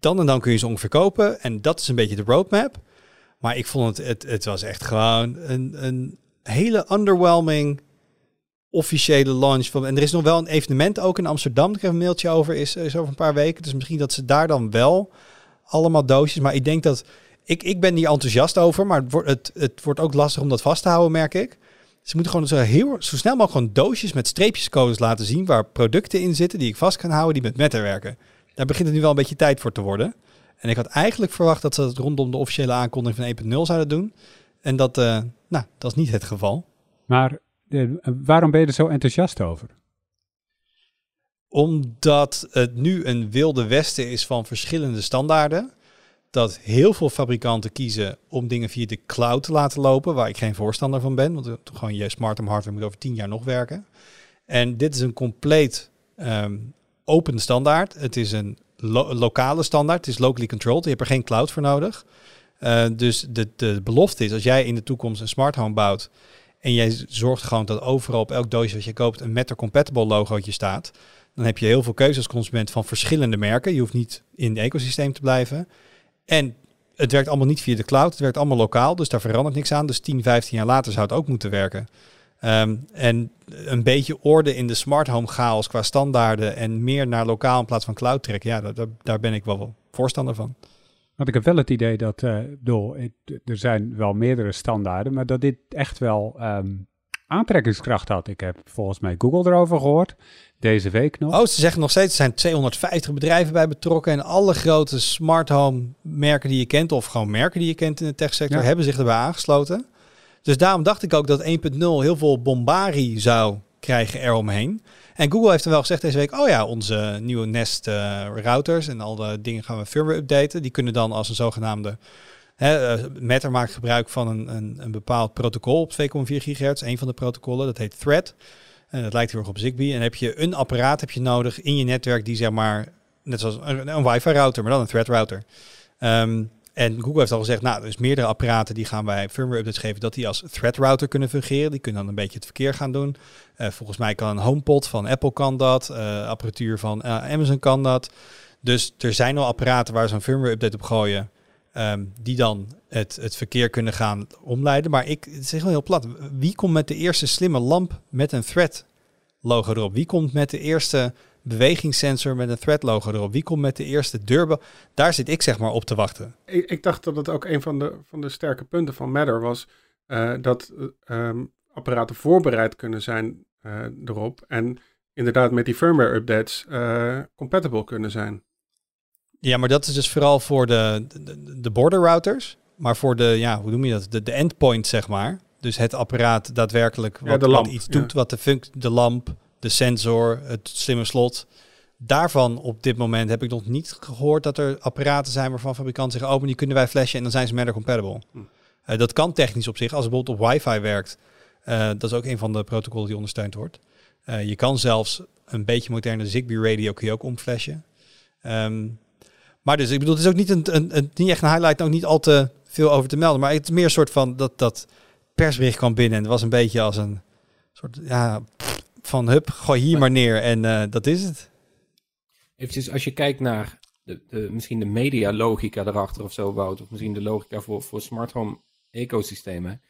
D: dan en dan kun je ze ongeveer kopen. En dat is een beetje de roadmap. Maar ik vond het, het, het was echt gewoon een, een hele underwhelming officiële launch van. En er is nog wel een evenement ook in Amsterdam. Ik heb een mailtje over, is, is over een paar weken. Dus misschien dat ze daar dan wel allemaal doosjes. Maar ik denk dat. Ik, ik ben niet enthousiast over, maar het wordt, het, het wordt ook lastig om dat vast te houden, merk ik. Ze moeten gewoon zo, heel, zo snel mogelijk gewoon doosjes met streepjescodes laten zien waar producten in zitten die ik vast kan houden die met Matter werken. Daar begint het nu wel een beetje tijd voor te worden. En ik had eigenlijk verwacht dat ze het rondom de officiële aankondiging van 1.0 zouden doen. En dat, uh, nou, dat is niet het geval.
B: Maar uh, waarom ben je er zo enthousiast over?
D: Omdat het nu een wilde westen is van verschillende standaarden. Dat heel veel fabrikanten kiezen om dingen via de cloud te laten lopen, waar ik geen voorstander van ben. Want gewoon je smart hardware moet over tien jaar nog werken. En dit is een compleet um, open standaard. Het is een lo lokale standaard. Het is locally controlled. Je hebt er geen cloud voor nodig. Uh, dus de, de belofte is, als jij in de toekomst een smart home bouwt en jij zorgt gewoon dat overal op elk doosje wat je koopt een Matter compatible logootje staat, dan heb je heel veel keuze als consument van verschillende merken. Je hoeft niet in het ecosysteem te blijven. En het werkt allemaal niet via de cloud, het werkt allemaal lokaal, dus daar verandert niks aan. Dus 10, 15 jaar later zou het ook moeten werken. Um, en een beetje orde in de smart home chaos qua standaarden en meer naar lokaal in plaats van cloud trekken, ja, daar, daar ben ik wel voorstander van.
B: Want ik heb wel het idee dat, uh, bedoel, er zijn wel meerdere standaarden, maar dat dit echt wel um, aantrekkingskracht had. Ik heb volgens mij Google erover gehoord, deze week nog.
D: Oh, ze zeggen nog steeds, er zijn 250 bedrijven bij betrokken en alle grote smart home merken die je kent, of gewoon merken die je kent in de techsector, ja. hebben zich erbij aangesloten. Dus daarom dacht ik ook dat 1.0 heel veel bombarie zou krijgen eromheen. En Google heeft dan wel gezegd deze week, oh ja, onze nieuwe Nest uh, routers en al de dingen gaan we firmware updaten. Die kunnen dan als een zogenaamde, hè, uh, Matter maakt gebruik van een, een, een bepaald protocol op 2,4 gigahertz, een van de protocollen, dat heet Thread. En dat lijkt heel erg op Zigbee. En heb je een apparaat heb je nodig in je netwerk die zeg maar, net zoals een, een wifi router, maar dan een Thread router. Um, en Google heeft al gezegd, nou, er is meerdere apparaten die gaan wij firmware updates geven, dat die als thread router kunnen fungeren. Die kunnen dan een beetje het verkeer gaan doen. Uh, volgens mij kan een HomePod van Apple kan dat, uh, apparatuur van uh, Amazon kan dat. Dus er zijn al apparaten waar een firmware update op gooien, um, die dan het, het verkeer kunnen gaan omleiden. Maar ik zeg wel heel plat, wie komt met de eerste slimme lamp met een thread logo erop? Wie komt met de eerste bewegingssensor met een thread logo erop. Wie komt met de eerste deurbel? Daar zit ik zeg maar op te wachten.
C: Ik, ik dacht dat het ook een van de, van de sterke punten van Matter was uh, dat um, apparaten voorbereid kunnen zijn uh, erop en inderdaad met die firmware updates uh, compatible kunnen zijn.
D: Ja, maar dat is dus vooral voor de, de, de border routers. Maar voor de, ja, hoe noem je dat? De, de endpoint, zeg maar. Dus het apparaat daadwerkelijk wat, ja, lamp, wat iets doet, ja. wat de, func de lamp, de sensor, het slimme slot. Daarvan op dit moment heb ik nog niet gehoord dat er apparaten zijn waarvan fabrikanten zeggen, oh, die kunnen wij flashen en dan zijn ze Matter compatible. Hm. Uh, dat kan technisch op zich, als het bijvoorbeeld op wifi werkt. Uh, dat is ook een van de protocollen die ondersteund wordt. Uh, je kan zelfs een beetje moderne Zigbee radio kun je ook omflashen. Um, maar dus ik bedoel, het is ook niet, een, een, een, niet echt een highlight, ook niet al te veel over te melden. Maar het is meer een soort van dat, dat persbericht kwam binnen en het was een beetje als een soort, ja, van hup, gooi hier maar neer en uh, dat is het.
A: Eventjes, als je kijkt naar de, de, misschien de media logica erachter of zo, Wout, of misschien de logica voor, voor smart home ecosystemen.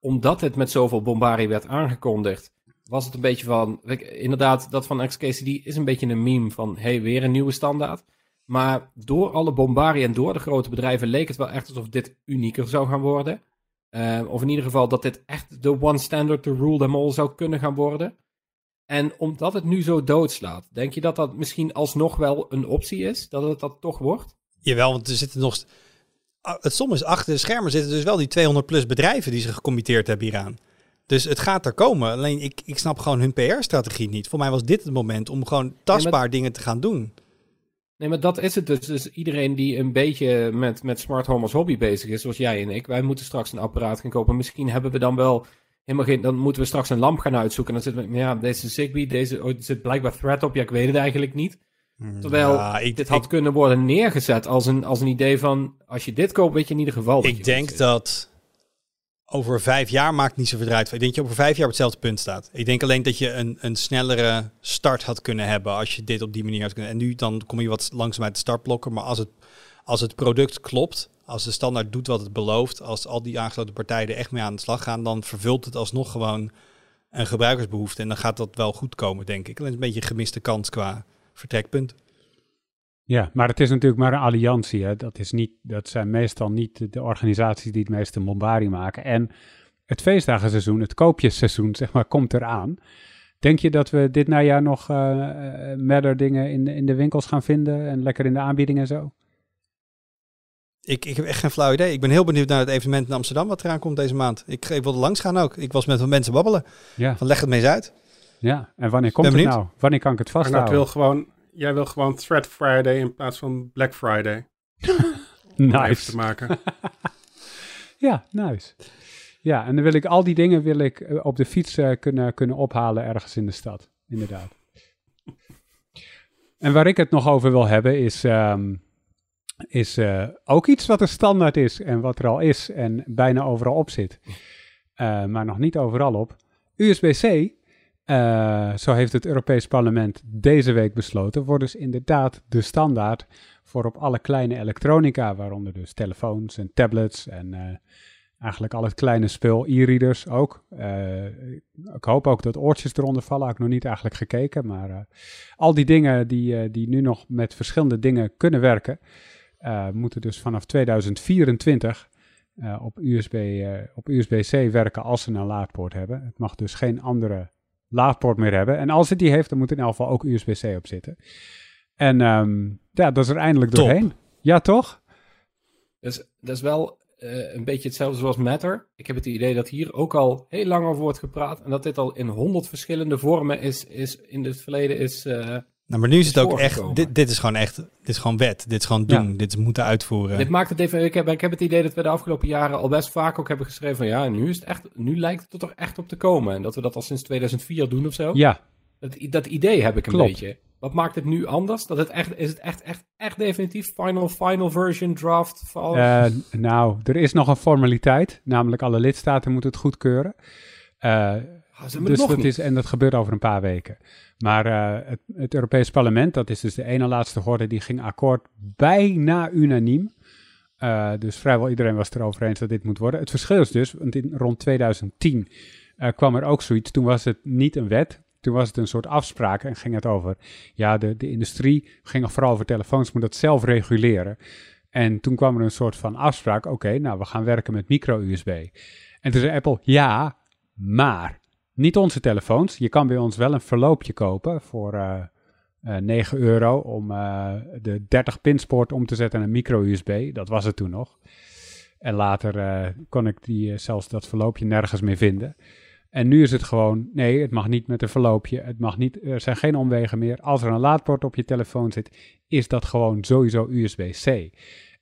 A: Omdat het met zoveel bombarie werd aangekondigd, was het een beetje van, inderdaad, dat van XKCD is een beetje een meme van, hey, weer een nieuwe standaard. Maar door alle bombarie en door de grote bedrijven leek het wel echt alsof dit unieker zou gaan worden. Uh, of in ieder geval dat dit echt de one standard to rule them all zou kunnen gaan worden. En omdat het nu zo doodslaat, denk je dat dat misschien alsnog wel een optie is? Dat het dat toch wordt?
D: Jawel, want er zitten nog... Het soms is achter de schermen zitten dus wel die 200 plus bedrijven die zich gecommitteerd hebben hieraan. Dus het gaat er komen. Alleen ik, ik snap gewoon hun PR-strategie niet. Voor mij was dit het moment om gewoon tastbaar maar... dingen te gaan doen.
A: Nee, maar dat is het dus. Dus iedereen die een beetje met, met smart home als hobby bezig is, zoals jij en ik, wij moeten straks een apparaat gaan kopen. Misschien hebben we dan wel helemaal geen. Dan moeten we straks een lamp gaan uitzoeken. Dan zitten we, ja, deze Zigbee, deze oh, zit blijkbaar thread op. Ja, ik weet het eigenlijk niet. Hmm, Terwijl ja, ik, dit had ik, kunnen worden neergezet als een, als een idee van: als je dit koopt, weet je in ieder geval.
D: Ik denk dat over vijf jaar maakt niet zoveel uit. Ik denk dat je over vijf jaar op hetzelfde punt staat. Ik denk alleen dat je een, een snellere start had kunnen hebben als je dit op die manier had kunnen. En nu dan kom je wat langzaam uit de startblokken. Maar als het, als het product klopt, als de standaard doet wat het belooft, als al die aangesloten partijen er echt mee aan de slag gaan, dan vervult het alsnog gewoon een gebruikersbehoefte. En dan gaat dat wel goed komen, denk ik. Alleen een beetje gemiste kans qua vertrekpunt.
B: Ja, maar het is natuurlijk maar een alliantie. Hè. Dat, is niet, dat zijn meestal niet de organisaties die het meeste bombarie maken. En het feestdagenseizoen, het koopjesseizoen, zeg maar, komt eraan. Denk je dat we dit najaar nog uh, dingen in, in de winkels gaan vinden en lekker in de aanbieding en zo?
D: Ik, ik heb echt geen flauw idee. Ik ben heel benieuwd naar het evenement in Amsterdam wat eraan komt deze maand. Ik, ik wilde langs gaan ook. Ik was met mensen babbelen. Ja. Van leg het mee eens uit.
B: Ja, en wanneer komt het nou? Wanneer kan ik het vasthouden?
C: wil gewoon, jij wil gewoon Thread Friday in plaats van Black Friday.
B: nice.
C: te maken.
B: ja, nice. Ja, en dan wil ik al die dingen wil ik eh, op de fiets uh, kunnen, kunnen ophalen ergens in de stad. Inderdaad. en waar ik het nog over wil hebben is, um, is uh, ook iets wat er standaard is en wat er al is en bijna overal op zit. maar nog niet overal op. USB-C uh, zo heeft het Europees Parlement deze week besloten, wordt dus inderdaad de standaard voor op alle kleine elektronica, waaronder dus telefoons en tablets en uh, eigenlijk al het kleine spul, e-readers ook. Uh, ik hoop ook dat oortjes eronder vallen, heb ik nog niet eigenlijk gekeken, maar al die dingen die, die nu nog met verschillende dingen kunnen werken, moeten dus vanaf 2024 op USB, op USB-C werken als ze een laadpoort hebben. Het mag dus geen andere laadpoort meer hebben. En als het die heeft, dan moet in elk geval ook USB-C op zitten. En um, ja, dat is er eindelijk doorheen. Ja, toch?
A: Dus dat is wel uh, een beetje hetzelfde zoals Matter. Ik heb het idee dat hier ook al heel lang over wordt gepraat. En dat dit al in honderd verschillende vormen is, is in het verleden is, uh,
D: nou, maar nu is het ook echt, dit, dit is gewoon echt, dit is gewoon wet. Dit is gewoon doen, dit is moeten uitvoeren.
A: Dit maakt het even, ik heb, ik heb het idee dat we de afgelopen jaren al best vaak ook hebben geschreven van ja, nu is het echt, nu lijkt het er toch echt op te komen. En dat we dat al sinds 2004 doen of zo.
B: Ja.
A: Dat, dat idee heb ik een beetje. Wat maakt het nu anders? Dat het echt, is het echt, echt, echt definitief final, final version draft? Van
B: uh, nou, er is nog een formaliteit, namelijk alle lidstaten moeten het goedkeuren. Uh, dus dat is, en dat gebeurt over een paar weken. Maar uh, het, het Europees Parlement, dat is dus de ene laatste geworden, die ging akkoord bijna unaniem. Uh, dus vrijwel iedereen was het erover eens dat dit moet worden. Het verschil is dus, want in rond 2010 uh, eh, kwam er ook zoiets. Toen was het niet een wet, toen was het een soort afspraak en ging het over. Ja, de, de industrie ging vooral over telefoons, moet dat zelf reguleren. En toen kwam er een soort van afspraak. Oké, nou, we gaan werken met micro-USB. En toen zei Apple, ja, maar niet onze telefoons. Je kan bij ons wel een verloopje kopen voor uh, uh, 9 euro om uh, de 30 pinspoort om te zetten naar een micro-USB. Dat was het toen nog. En later eh, kon ik die, zelfs dat verloopje nergens meer vinden. En nu is het gewoon, nee, het mag niet met een verloopje. Het mag niet, er zijn geen omwegen meer. Als er een laadpoort op je telefoon zit, is dat gewoon sowieso USB-C.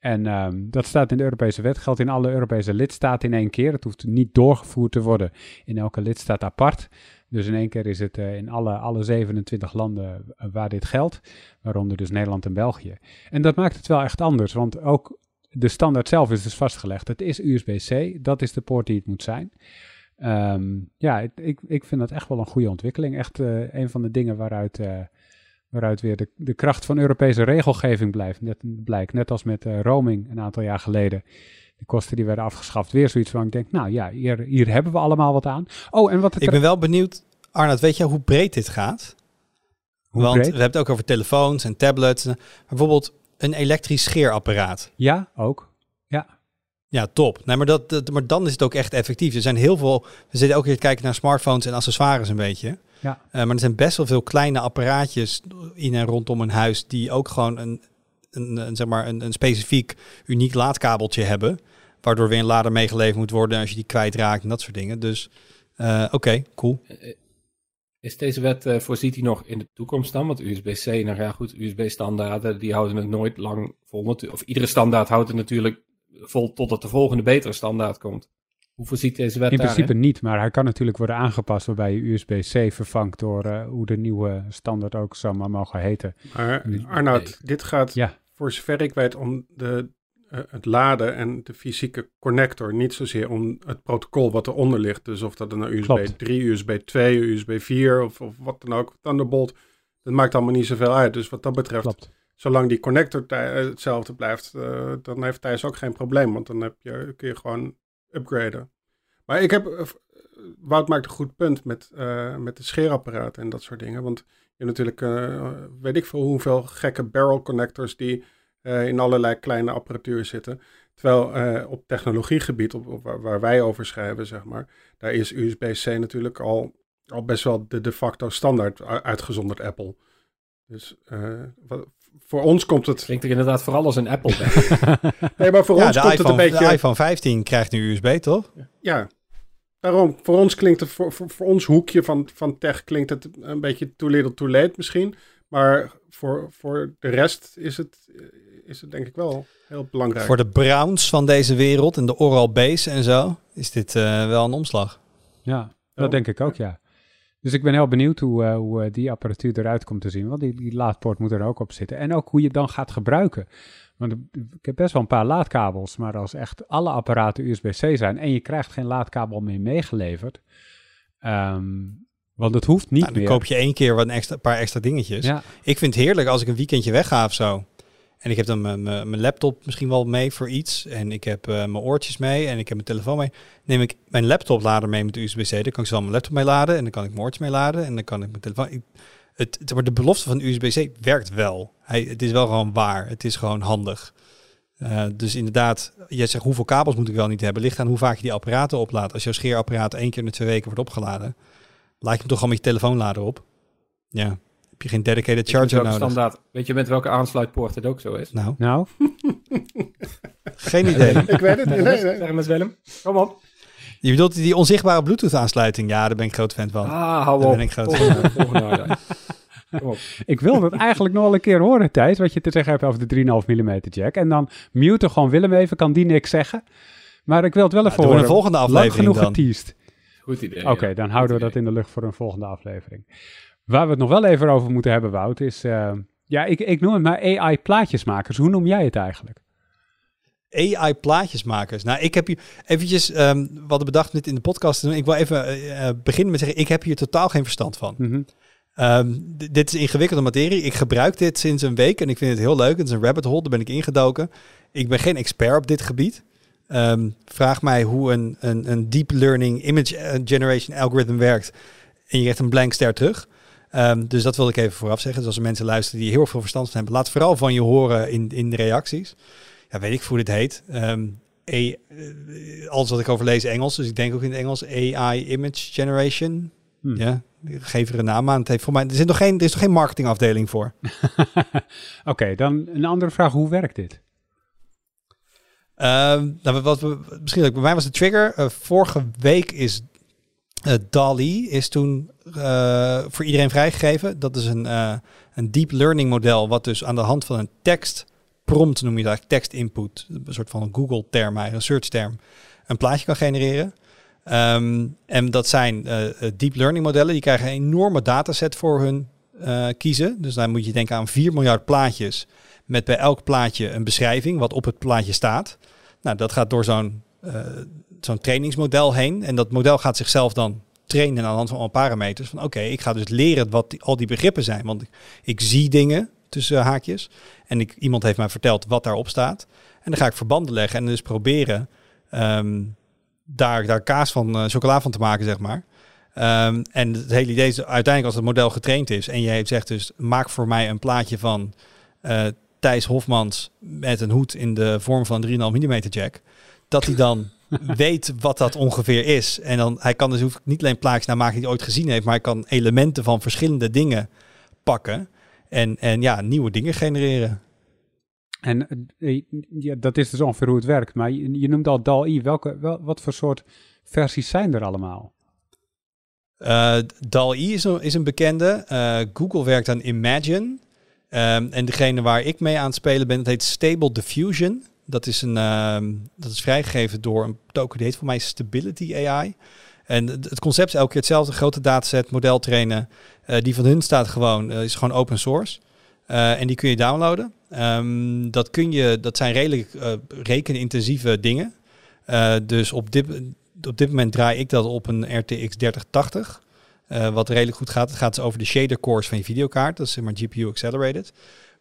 B: En um, dat staat in de Europese wet, geldt in alle Europese lidstaten in één keer. Het hoeft niet doorgevoerd te worden in elke lidstaat apart. Dus in één keer is het uh, in alle, alle 27 landen uh, waar dit geldt, waaronder dus Nederland en België. En dat maakt het wel echt anders, want ook de standaard zelf is dus vastgelegd. Het is USB-C, dat is de poort die het moet zijn. Um, ja, ik, ik vind dat echt wel een goede ontwikkeling. Echt uh, een van de dingen waaruit waaruit weer de, de kracht van Europese regelgeving blijft. Net, blijkt, net als met uh, roaming een aantal jaar geleden. De kosten die werden afgeschaft. Weer zoiets van, ik denk, nou ja, hier, hier hebben we allemaal wat aan. Oh, en wat
D: ik ben wel benieuwd, Arnold, weet je hoe breed dit gaat? Hoe Want breed? we hebben het ook over telefoons en tablets. Bijvoorbeeld een elektrisch scheerapparaat.
B: Ja, ook. Ja.
D: Ja, top. Nee, maar, dat, maar dan is het ook echt effectief. Er zijn heel veel. We zitten ook weer kijken naar smartphones en accessoires een beetje.
B: Ja.
D: Uh, maar er zijn best wel veel kleine apparaatjes in en rondom een huis die ook gewoon een, een, een zeg maar een, een, specifiek uniek laadkabeltje hebben. Waardoor weer een lader meegeleverd moet worden als je die kwijtraakt en dat soort dingen. Dus uh, oké, okay, cool. Eh,
A: is deze wet, uh, voorziet die nog in de toekomst dan? Want USB-C, nou ja goed, USB-standaarden, die houden het nooit lang vol. Of iedere standaard houdt het natuurlijk vol totdat de volgende betere standaard komt. Hoe voorziet deze wet
B: In principe niet, maar hij kan natuurlijk worden aangepast waarbij je USB-C vervangt door uh, hoe de nieuwe standaard ook zou maar mogen heten.
C: Maar Arnoud, dit gaat ja. voor zover ik weet om de, uh, het laden en de fysieke connector, niet zozeer om het protocol wat eronder ligt. Dus of dat een USB Klopt. 3, USB 2, USB 4 of, of wat dan ook, Thunderbolt, dat maakt allemaal niet zoveel uit. Dus wat dat betreft... Klopt zolang die connector hetzelfde blijft, uh, dan heeft Thijs ook geen probleem. Want dan heb je, kun je gewoon upgraden. Maar ik heb, uh, Wout maakt een goed punt met, uh, met de scheerapparaten en dat soort dingen. Want je hebt natuurlijk, weet ik veel hoeveel gekke barrel connectors die in allerlei kleine apparatuur zitten. Terwijl uh, op technologiegebied, op, op waar, wij over schrijven, zeg maar, daar is USB-C natuurlijk al, al best wel de de facto standaard, uitgezonderd Apple. Dus uh, wat, voor ons komt het...
A: Klinkt er inderdaad vooral als een Apple
C: Nee, maar voor ons komt
D: iPhone,
C: het een beetje...
D: De iPhone 15 krijgt nu USB, toch?
C: Ja, daarom. Voor ons klinkt het, voor, voor, voor, ons hoekje van, van tech klinkt het een beetje too little too late misschien. Maar voor, voor de rest is het, is het denk ik wel heel belangrijk.
D: Voor de Browns van deze wereld en de Oral Base en zo, is dit uh, wel een omslag.
B: Ja, dat oh. denk ik ook, ja. Dus ik ben heel benieuwd hoe, uh, hoe die apparatuur eruit komt te zien. Want die, die laadpoort moet er ook op zitten. En ook hoe je het dan gaat gebruiken. Want ik heb best wel een paar laadkabels. Maar als echt alle apparaten USB-C zijn en je krijgt geen laadkabel meer meegeleverd. Um, want het hoeft niet
D: nou, dan
B: meer.
D: koop je één keer wat een extra, paar extra dingetjes.
B: Ja.
D: Ik vind het heerlijk als ik een weekendje wegga of zo. En ik heb dan mijn laptop misschien wel mee voor iets. En ik heb uh, mijn oortjes mee en ik heb mijn telefoon mee. Neem ik mijn laptoplader mee met USB-C. Dan kan ik zo mijn laptop mee laden. En dan kan ik mijn oortjes mee laden. En dan kan ik mijn telefoon... Ik, het, het, de belofte van USB-C werkt wel. Hij, het is wel gewoon waar. Het is gewoon handig. Uh, dus inderdaad, jij zegt hoeveel kabels moet ik wel niet hebben. Ligt aan hoe vaak je die apparaten oplaadt. Als jouw scheerapparaat één keer in de twee weken wordt opgeladen, laat je hem toch gewoon met je telefoonlader op. Ja, heb je geen dedicated charger nodig.
A: Standaard. Weet je met welke aansluitpoort het ook zo is?
D: Nou.
B: Nou?
D: geen idee.
C: ik weet het niet. Nee, nee.
A: Zeg met Willem. Kom op.
D: Je bedoelt die onzichtbare Bluetooth aansluiting? Ja, daar ben ik groot fan van.
A: Ah, hou
D: daar
A: op.
D: ben ik groot fan
A: van.
B: Ik wil dat eigenlijk nog wel een keer horen, Thijs, wat je te zeggen hebt over de 3,5 mm jack. En dan mute gewoon Willem even, kan die niks zeggen. Maar ik wil het wel even
D: ja,
B: horen.
D: een volgende aflevering
B: Lang genoeg
D: dan.
B: geteased.
A: Goed idee.
B: Oké, okay, dan houden we dat in de lucht voor een volgende aflevering. Waar we het nog wel even over moeten hebben, Wout, is... Uh, ja, ik, ik noem het maar AI-plaatjesmakers. Hoe noem jij het eigenlijk?
D: AI-plaatjesmakers. Nou, ik heb hier eventjes um, we hadden bedacht dit in de podcast te doen. Ik wil even uh, beginnen met zeggen, ik heb hier totaal geen verstand van.
B: Mm -hmm.
D: um, dit is ingewikkelde materie. Ik gebruik dit sinds een week en ik vind het heel leuk. Het is een rabbit hole, daar ben ik ingedoken. Ik ben geen expert op dit gebied. Um, vraag mij hoe een, een, een deep learning image generation algorithm werkt. En je krijgt een blank ster terug. Um, dus dat wilde ik even vooraf zeggen. Dus als er mensen luisteren die heel veel verstand van hebben, laat vooral van je horen in, in de reacties. Ja, weet ik hoe dit heet. Um, alles wat ik over lees Engels, dus ik denk ook in het Engels AI image generation.
B: Hmm.
D: Ja, geef er een naam aan. Het heeft voor mij, er, zit nog geen, er is nog geen marketingafdeling voor.
B: Oké, okay, dan een andere vraag. Hoe werkt dit?
D: Um, nou, wat we, misschien bij mij was de trigger. Uh, vorige week is uh, DALI is toen uh, voor iedereen vrijgegeven. Dat is een, een deep learning model, wat dus aan de hand van een tekst prompt, noem je dat, tekst input, een soort van een Google term, een search term, een plaatje kan genereren. Um, en dat zijn deep learning modellen, die krijgen een enorme dataset voor hun kiezen. Dus dan moet je denken aan 4 miljard plaatjes, met bij elk plaatje een beschrijving, wat op het plaatje staat. Nou, dat gaat door zo'n zo'n trainingsmodel heen. En dat model gaat zichzelf dan trainen aan de hand van al parameters. Van oké, ik ga dus leren wat die, al die begrippen zijn. Want ik zie dingen tussen haakjes. En ik, iemand heeft mij verteld wat daarop staat. En dan ga ik verbanden leggen en dus proberen um, daar, daar kaas van, uh, chocola van te maken, zeg maar. Um, en het hele idee is uiteindelijk als het model getraind is. En jij zegt dus, maak voor mij een plaatje van uh, Thijs Hofmans met een hoed in de vorm van een 3,5 mm jack. Dat hij dan weet wat dat ongeveer is. En dan hij kan dus hoeft niet alleen plaatjes naar maken die hij ooit gezien heeft, maar hij kan elementen van verschillende dingen pakken en, en ja, nieuwe dingen genereren.
B: En ja, dat is dus ongeveer hoe het werkt. Maar je, je noemt al DAL-I. Welke, wel, wat voor soort versies zijn er allemaal?
D: Uh, DAL-I is, een, is een bekende. Uh, Google werkt aan Imagine. Um, en degene waar ik mee aan het spelen ben, dat heet Stable Diffusion. Dat is, een, uh, dat is vrijgegeven door een token die heet voor mij Stability AI. En het concept is elke keer hetzelfde. Grote dataset, model trainen. Uh, die van hun staat gewoon, uh, is gewoon open source. Uh, en die kun je downloaden. Um, dat, kun je, dat zijn redelijk rekenintensieve dingen. dus op dit, op dit moment draai ik dat op een RTX 3080. wat redelijk goed gaat. Het gaat dus over de shader cores van je videokaart. Dat is zeg maar GPU accelerated.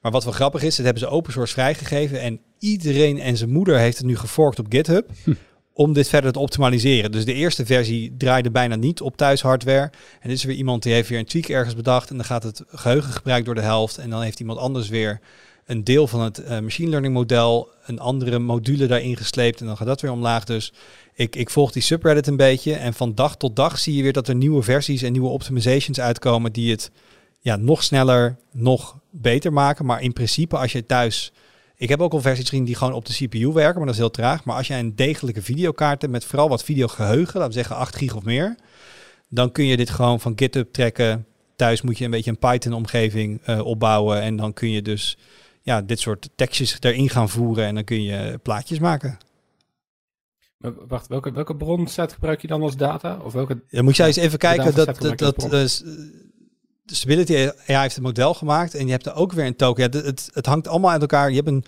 D: Maar wat wel grappig is, dat hebben ze open source vrijgegeven. En iedereen en zijn moeder heeft het nu geforkt op GitHub. Hm. Om dit verder te optimaliseren. Dus de eerste versie draaide bijna niet op thuishardware. En dit is weer iemand die heeft weer een tweak ergens bedacht. En dan gaat het geheugengebruik door de helft. En dan heeft iemand anders weer een deel van het uh, machine learning model, een andere module daarin gesleept en dan gaat dat weer omlaag. Dus ik, ik volg die subreddit een beetje en van dag tot dag zie je weer dat er nieuwe versies en nieuwe optimizations uitkomen die het ja, nog sneller, nog beter maken. Maar in principe als je thuis... Ik heb ook al versies gezien die gewoon op de CPU werken, maar dat is heel traag. Maar als jij een degelijke videokaart hebt met vooral wat videogeheugen, laten we zeggen 8 gig of meer, dan kun je dit gewoon van GitHub trekken. Thuis moet je een beetje een Python-omgeving uh, opbouwen en dan kun je dus ja, dit soort tekstjes erin gaan voeren en dan kun je plaatjes maken.
A: Maar wacht, welke, welke bronset gebruik je dan als data? Of welke,
D: ja, moet jij eens even kijken dat, dat, dat uh, Stability AI heeft een model gemaakt en je hebt er ook weer een token. Ja, het, het hangt allemaal uit elkaar. Je hebt een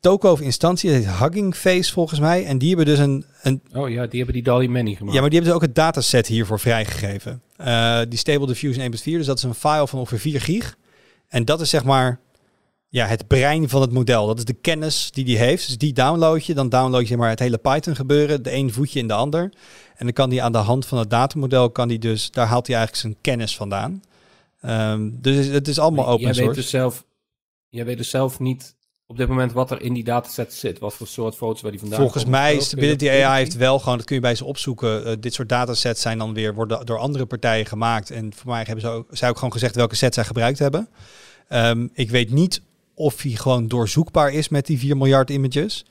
D: token of instantie, dat heet Hugging Face volgens mij. En die hebben dus een, een...
A: Oh ja, die hebben die DALI Many gemaakt.
D: Ja, maar die hebben dus ook het dataset hiervoor vrijgegeven. Uh, die Stable Diffusion 1.4, dus dat is een file van ongeveer 4 gig. En dat is zeg maar ja, het brein van het model. Dat is de kennis die die heeft. Dus die download je, dan download je maar het hele Python gebeuren, de een voetje in de ander. En dan kan die aan de hand van het datamodel, kan die dus, daar haalt hij eigenlijk zijn kennis vandaan. Um, dus het is allemaal open jij source.
A: Weet dus zelf, jij weet dus zelf niet op dit moment wat er in die dataset zit. Wat voor soort foto's waar die vandaan
D: Volgens mij, Stability AI heeft wel gewoon, dat kun je bij ze opzoeken. Uh, dit soort datasets zijn dan weer, worden door andere partijen gemaakt. En voor mij hebben ze ook, zij ook gewoon gezegd welke set zij gebruikt hebben. Um, ik weet niet of hij gewoon doorzoekbaar is met die 4 miljard images.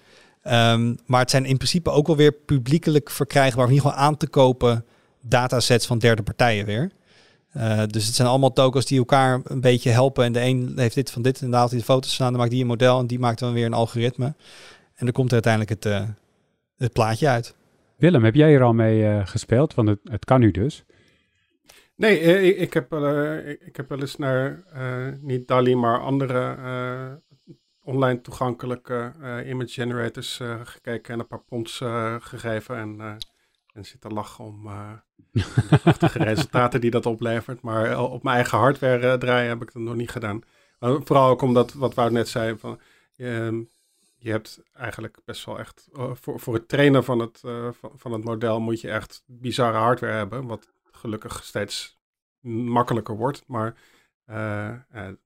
D: Um, maar het zijn in principe ook wel weer publiekelijk verkrijgbaar, of in ieder geval aan te kopen datasets van derde partijen weer. Uh, dus het zijn allemaal tokens die elkaar een beetje helpen. En de een heeft dit van dit en dan haalt hij de foto's staan, dan maakt die een model en die maakt dan weer een algoritme. En dan komt er uiteindelijk het, uh, het plaatje uit.
B: Willem, heb jij er al mee uh, gespeeld? Want het, het kan nu dus.
C: Nee, ik, ik, heb, ik heb wel eens naar niet DALI, maar andere online toegankelijke image generators gekeken en een paar prompts gegeven. En, en zitten lachen om de prachtige resultaten die dat oplevert. Maar eh, op mijn eigen hardware uh, draaien heb ik dat nog niet gedaan. Vooral ook omdat, wat Wout net zei, van, je, je hebt eigenlijk best wel echt, voor, voor het trainen van het, van, van, het model moet je echt bizarre hardware hebben. Wat gelukkig steeds makkelijker wordt. Maar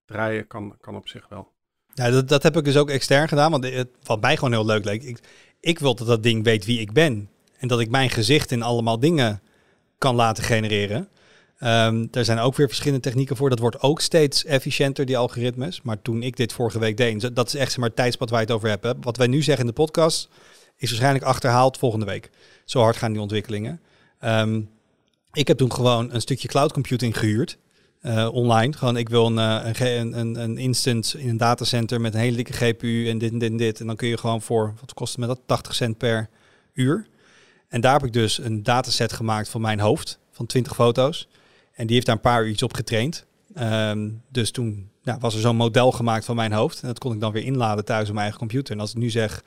C: draaien kan, kan op zich wel.
D: Ja, dat, dat heb ik dus ook extern gedaan, want het, wat mij gewoon heel leuk leek. Ik, ik wil dat dat ding weet wie ik ben. En dat ik mijn gezicht in allemaal dingen kan laten genereren. Um, er zijn ook weer verschillende technieken voor. Dat wordt ook steeds efficiënter, die algoritmes. Maar toen ik dit vorige week deed, dat is echt maar, het tijdspad waar je het over hebt. Wat wij nu zeggen in de podcast, is waarschijnlijk achterhaald volgende week. Zo hard gaan die ontwikkelingen. Um, ik heb toen gewoon een stukje cloud computing gehuurd. Uh, online. Gewoon, ik wil een, een, een, een instance in een datacenter met een hele dikke GPU en dit en dit en dit. En dan kun je gewoon voor, wat kost het met dat? 80 cent per uur. En daar heb ik dus een dataset gemaakt van mijn hoofd, van 20 foto's. En die heeft daar een paar uur iets op getraind. Um, dus toen ja, was er zo'n model gemaakt van mijn hoofd. En dat kon ik dan weer inladen thuis op mijn eigen computer. En als ik nu zeg,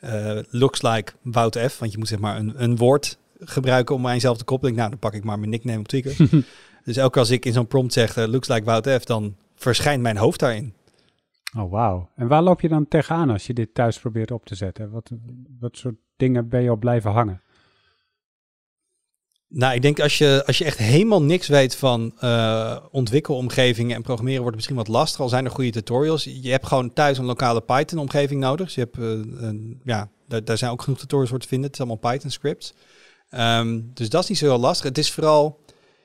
D: uh, looks like Wout F, want je moet zeg maar een, een woord gebruiken om mijzelf te koppelen. Nou, dan pak ik maar mijn nickname op Twitter. dus elke als ik in zo'n prompt zeg, uh, looks like Wout F, dan verschijnt mijn hoofd daarin.
B: Oh, wauw. En waar loop je dan tegenaan als je dit thuis probeert op te zetten? Wat, wat soort dingen ben je op blijven hangen?
D: Nou, ik denk als je, als je echt helemaal niks weet van uh, ontwikkelomgevingen en programmeren, wordt het misschien wat lastig. Al zijn er goede tutorials. Je hebt gewoon thuis een lokale Python-omgeving nodig. Dus je hebt, uh, een, ja, daar, zijn ook genoeg tutorials voor te vinden. Het is allemaal Python-scripts. Um, dus dat is niet zo heel lastig. Het is vooral,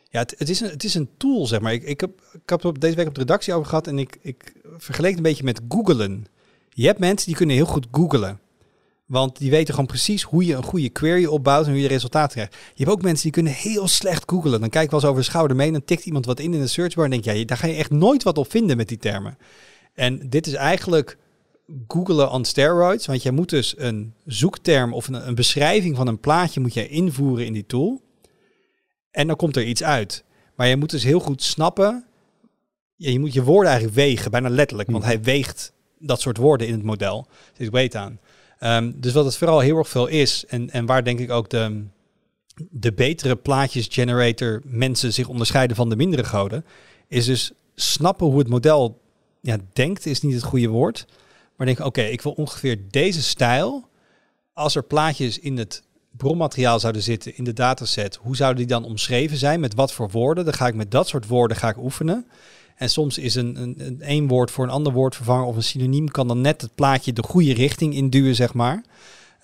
D: ja, het, is, een, het is een tool, zeg maar. Ik, ik, heb, ik heb het deze week op de redactie over gehad en ik, ik vergeleek het een beetje met googlen. Je hebt mensen die kunnen heel goed googlen. Want die weten gewoon precies hoe je een goede query opbouwt en hoe je resultaten krijgt. Je hebt ook mensen die kunnen heel slecht googlen. Dan kijk ik wel eens over de schouder mee. Dan tikt iemand wat in in de searchbar. En denk je, ja, daar ga je echt nooit wat op vinden met die termen. En dit is eigenlijk googlen on steroids. Want je moet dus een zoekterm of een, een beschrijving van een plaatje moet je invoeren in die tool. En dan komt er iets uit. Maar je moet dus heel goed snappen. Je moet je woorden eigenlijk wegen, bijna letterlijk. Want hij weegt dat soort woorden in het model. Dus ik weet aan. Um, dus wat het vooral heel erg veel is, en, en waar denk ik ook de, de betere plaatjes generator mensen zich onderscheiden van de mindere goden, is dus snappen hoe het model ja, denkt, is niet het goede woord. Maar denk, oké, ik wil ongeveer deze stijl. Als er plaatjes in het bronmateriaal zouden zitten in de dataset, hoe zouden die dan omschreven zijn? Met wat voor woorden? Dan ga ik met dat soort woorden ga ik oefenen. En soms is een, een, een één woord voor een ander woord vervangen of een synoniem kan dan net het plaatje de goede richting induwen, zeg maar.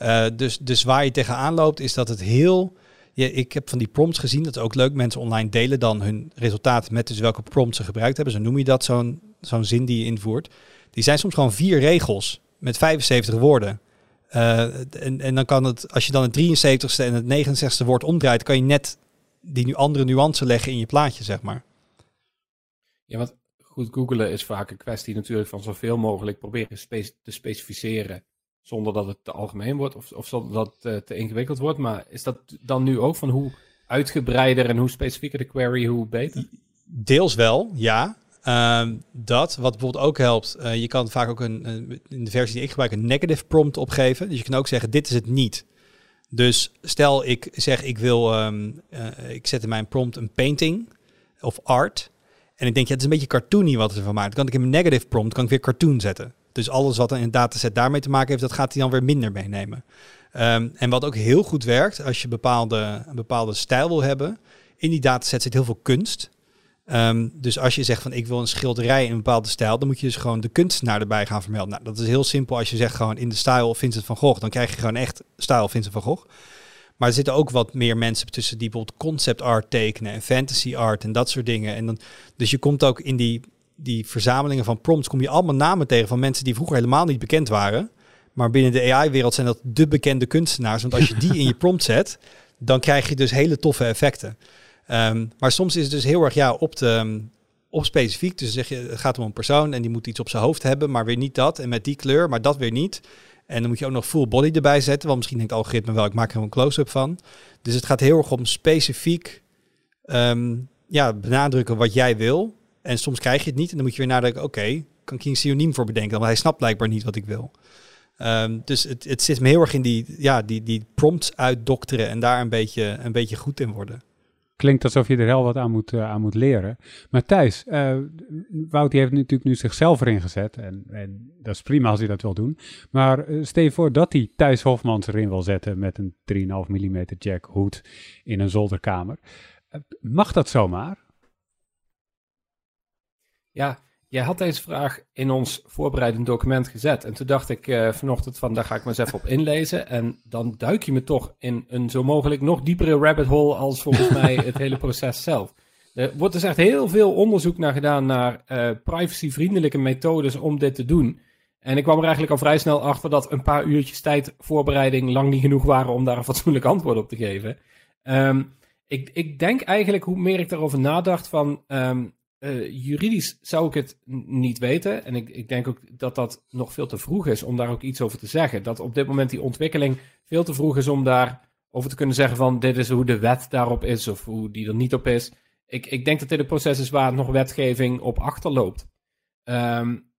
D: Uh, dus, dus waar je tegenaan loopt is dat het heel... Ik heb van die prompts gezien, dat is ook leuk. Mensen online delen dan hun resultaten met dus welke prompt ze gebruikt hebben. Zo noem je dat, zo'n zo'n zin die je invoert. Die zijn soms gewoon vier regels met 75 woorden. Uh, en, en dan kan het, als je dan het 73ste en het 69ste woord omdraait, kan je net die nu andere nuance leggen in je plaatje, zeg maar.
A: Ja, want goed googelen is vaak een kwestie natuurlijk van zoveel mogelijk proberen te specificeren zonder dat het te algemeen wordt of, of zonder dat het uh, te ingewikkeld wordt. Maar is dat dan nu ook van hoe uitgebreider en hoe specifieker de query, hoe beter?
D: Deels wel, ja. Uh, dat, wat bijvoorbeeld ook helpt, uh, je kan vaak ook een, in de versie die ik gebruik, een negative prompt opgeven. Dus je kan ook zeggen, dit is het niet. Dus stel ik zeg, ik wil, um, uh, ik zet in mijn prompt een painting of art. En ik denk, ja, het is een beetje cartoony wat het ervan maakt. Dan kan ik in mijn negative prompt kan ik weer cartoon zetten. Dus alles wat in een dataset daarmee te maken heeft, dat gaat hij dan weer minder meenemen. Um, en wat ook heel goed werkt, als je bepaalde, een bepaalde stijl wil hebben, in die dataset zit heel veel kunst. Um, dus als je zegt van ik wil een schilderij in een bepaalde stijl, dan moet je dus gewoon de kunstenaar erbij gaan vermelden. Nou, dat is heel simpel. Als je zegt gewoon in de stijl Vincent van Gogh, dan krijg je gewoon echt stijl Vincent van Gogh. Maar er zitten ook wat meer mensen tussen die bijvoorbeeld concept art tekenen en fantasy art en dat soort dingen. En dan, dus je komt ook in die, die verzamelingen van prompts, kom je allemaal namen tegen van mensen die vroeger helemaal niet bekend waren. Maar binnen de AI-wereld zijn dat de bekende kunstenaars. Want als je die in je prompt zet, dan krijg je dus hele toffe effecten. Um, maar soms is het dus heel erg ja, op, de, op specifiek. Dus zeg je, het gaat om een persoon en die moet iets op zijn hoofd hebben, maar weer niet dat. En met die kleur, maar dat weer niet. En dan moet je ook nog full body erbij zetten. Want misschien denkt het algoritme wel, ik maak er een close-up van. Dus het gaat heel erg om specifiek um, ja, benadrukken wat jij wil. En soms krijg je het niet. En dan moet je weer nadenken, oké, kan ik hier een synoniem voor bedenken? Want hij snapt blijkbaar niet wat ik wil. Um, dus het, het zit me heel erg in die, ja, die, die prompts uitdokteren en daar een beetje, een beetje goed in worden.
B: Klinkt alsof je er heel wat aan moet, uh, aan moet leren. Maar Thijs, uh, Wout die heeft natuurlijk nu zichzelf erin gezet. En, en dat is prima als hij dat wil doen. Maar uh, stel je voor dat hij Thijs Hofmans erin wil zetten met een 3,5 mm jack hoed in een zolderkamer. mag dat zomaar?
A: Ja, Jij had deze vraag in ons voorbereidend document gezet. En toen dacht ik uh, vanochtend van, daar ga ik maar eens even op inlezen. En dan duik je me toch in een zo mogelijk nog diepere rabbit hole als volgens mij het hele proces zelf. Er wordt dus echt heel veel onderzoek naar gedaan naar uh, privacyvriendelijke methodes om dit te doen. En ik kwam er eigenlijk al vrij snel achter dat een paar uurtjes tijd voorbereiding lang niet genoeg waren om daar een fatsoenlijk antwoord op te geven. Um, ik, ik denk eigenlijk, hoe meer ik daarover nadacht, van um, uh, juridisch zou ik het niet weten. En ik, ik denk ook dat dat nog veel te vroeg is om daar ook iets over te zeggen. Dat op dit moment die ontwikkeling veel te vroeg is om daar over te kunnen zeggen van dit is hoe de wet daarop is of hoe die er niet op is. Ik, ik denk dat dit een proces is waar nog wetgeving op achterloopt. Um,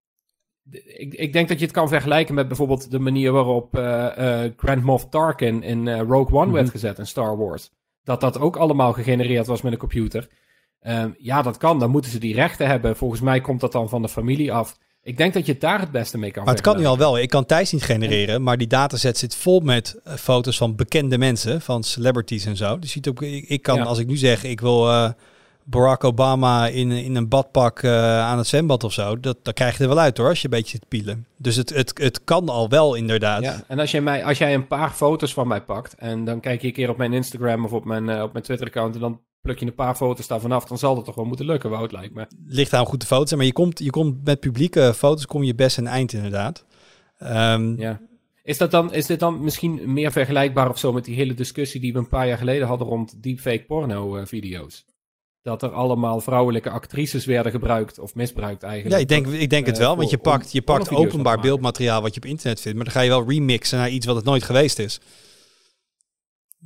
A: ik, ik, denk dat je het kan vergelijken met bijvoorbeeld de manier waarop uh, uh, Grand Moff Tarkin in Rogue One mm -hmm. werd gezet in Star Wars. Dat dat ook allemaal gegenereerd was met een computer. Um, ja, dat kan. Dan moeten ze die rechten hebben. Volgens mij komt dat dan van de familie af. Ik denk dat je het daar het beste mee kan
D: Maar het kan nu al wel. Ik kan Thijs niet genereren, maar die dataset zit vol met uh, foto's van bekende mensen, van celebrities en zo. Dus ziet ook, ik, kan, ja. als ik nu zeg, ik wil uh, Barack Obama in, in een badpak uh, aan het zwembad of zo, dat, dat krijg je er wel uit hoor, als je een beetje zit pielen. Dus het, het, het kan al wel inderdaad.
A: Ja, en als jij, mij, als jij een paar foto's van mij pakt en dan kijk je een keer op mijn Instagram of op mijn, op mijn Twitter-account en dan pluk je een paar foto's daarvan af, dan zal dat toch wel moeten lukken, Wout, lijkt me.
D: Ligt aan goed de foto's, maar je komt, je komt met publieke foto's kom je best een eind inderdaad. Um,
A: ja. Is, dat dan, is dit dan misschien meer vergelijkbaar of zo met die hele discussie die we een paar jaar geleden hadden rond deepfake porno-video's? dat er allemaal vrouwelijke actrices werden gebruikt of misbruikt eigenlijk.
D: Ja, ik denk, ik denk het uh, wel, want je pakt, je pakt openbaar beeldmateriaal wat je op internet vindt, maar dan ga je wel remixen naar iets wat het nooit geweest is.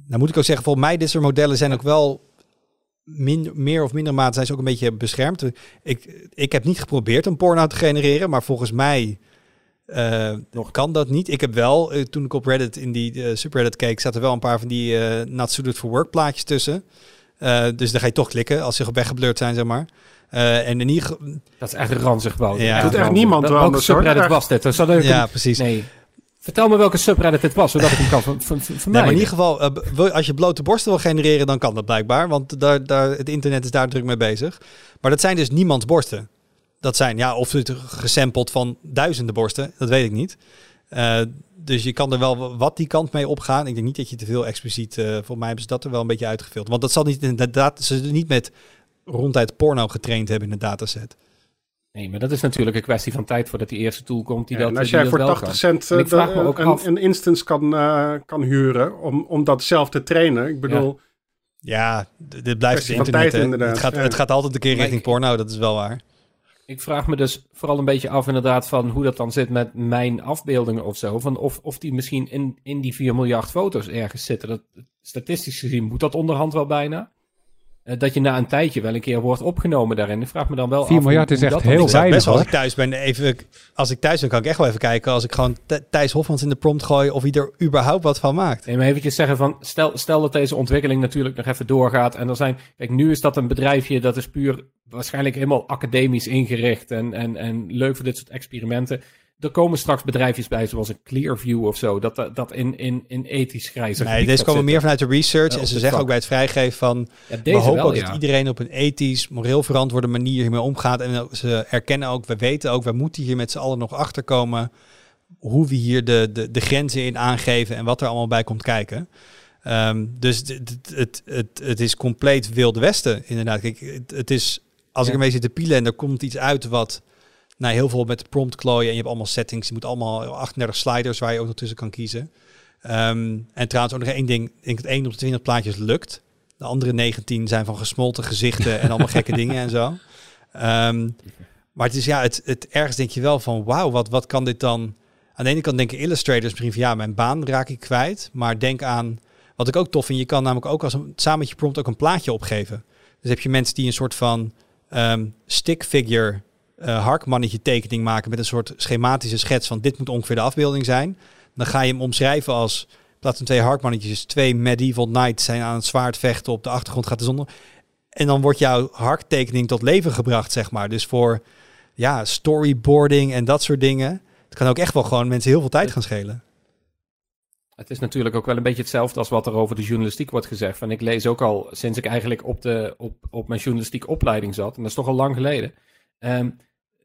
D: Nou moet ik ook zeggen, volgens mij dit soort modellen zijn ook wel min, meer of minder mate zijn ze ook een beetje beschermd. Ik, ik heb niet geprobeerd een porno te genereren, maar volgens mij uh, nog kan dat niet. Ik heb wel, uh, toen ik op Reddit in die uh, subreddit keek, zaten wel een paar van die uh, not suited for work plaatjes tussen. dus dan ga je toch klikken als ze weggeblurred zijn, zeg maar. en in ieder
A: Dat is echt ranzig bouw.
C: Ja, doet echt niemand
A: wel. Welke subreddit was dit? Dat
D: ja, precies.
A: Nee. Vertel me welke subreddit het was, zodat ik hem kan vermijden.
D: Nee, in ieder geval, uh, als je blote borsten wil genereren, dan kan dat blijkbaar. Want daar, daar, het internet is daar druk mee bezig. Maar dat zijn dus niemands borsten. dat zijn, ja, of het gesampled van duizenden borsten, dat weet ik niet. Uh, dus je kan er wel wat die kant mee opgaan. Ik denk niet dat je te veel expliciet, uh, voor mij hebben ze dat er wel een beetje uitgevuld. Want dat zal niet inderdaad, ze niet met ronduit porno getraind hebben in de dataset.
A: Nee, maar dat is natuurlijk een kwestie van tijd voordat die eerste tool komt. Die
C: ja,
A: dat,
C: als jij voor 80 cent uh, de, een, een, instance kan, uh, kan huren om, om dat zelf te trainen. Ik bedoel...
D: Ja, ja dit blijft het internet. Tijd, het, gaat, ja. het gaat altijd een keer richting ik, porno, dat is wel waar.
A: Ik vraag me dus vooral een beetje af inderdaad van hoe dat dan zit met mijn afbeeldingen of zo. Van of, of die misschien in, in die 4 miljard foto's ergens zitten. Dat, statistisch gezien moet dat onderhand wel bijna. Uh, dat je na een tijdje wel een keer wordt opgenomen daarin. Ik vraag me dan wel
B: 4
A: af.
B: miljard is echt heel weinig
D: best, Als ik thuis ben, even, als ik thuis ben, kan ik echt wel even kijken. Als ik gewoon Thijs Hofmans in de prompt gooi of hij er überhaupt wat van maakt.
A: Nee, maar eventjes zeggen van, stel, stel dat deze ontwikkeling natuurlijk nog even doorgaat. En er zijn, kijk, nu is dat een bedrijfje dat is puur waarschijnlijk helemaal academisch ingericht. En, en, en leuk voor dit soort experimenten er komen straks bedrijfjes bij, zoals een Clearview of zo, dat, dat in, in, in ethisch grijze
D: Nee, deze komen meer vanuit de research. en ze zeggen ook bij het vrijgeven van, ja, we hopen wel, ook dat iedereen op een ethisch, moreel verantwoorde manier hiermee omgaat. En ze erkennen ook, we weten ook, we moeten hier met z'n allen nog achter komen hoe we hier de, de, de grenzen in aangeven en wat er allemaal bij komt kijken. Um, dus het, het, het, het is compleet wilde westen, inderdaad. Kijk, het, het is, als ik ermee zit te pielen en er komt iets uit wat nou, heel veel met prompt klooien. En je hebt allemaal settings. Je moet allemaal 38 sliders waar je ook nog tussen kan kiezen. Ehm, en trouwens ook nog één ding. Ik denk dat één op de 20 plaatjes lukt. De andere 19 zijn van gesmolten gezichten en allemaal gekke dingen en zo. Ehm, maar het is ja, het, het ergens denk je wel van wauw, wat, wat kan dit dan? Aan de ene kant denken illustrators misschien van ja, mijn baan raak ik kwijt. Maar denk aan, wat ik ook tof vind, je kan namelijk ook als een, samen met je prompt ook een plaatje opgeven. Dus heb je mensen die een soort van um, stick figure uh, harkmannetje tekening maken met een soort schematische schets van dit moet ongeveer de afbeelding zijn. Dan ga je hem omschrijven als, plaats van twee harkmannetjes, twee medieval knights zijn aan het zwaard vechten, op de achtergrond gaat de zon. En dan wordt jouw harktekening tot leven gebracht, zeg maar. Dus voor ja, storyboarding en dat soort dingen. Het kan ook echt wel gewoon mensen heel veel tijd gaan schelen.
A: Het is natuurlijk ook wel een beetje hetzelfde als wat er over de journalistiek wordt gezegd. Van ik lees ook al sinds ik eigenlijk op, de, op, op mijn journalistieke opleiding zat, en dat is toch al lang geleden. Um,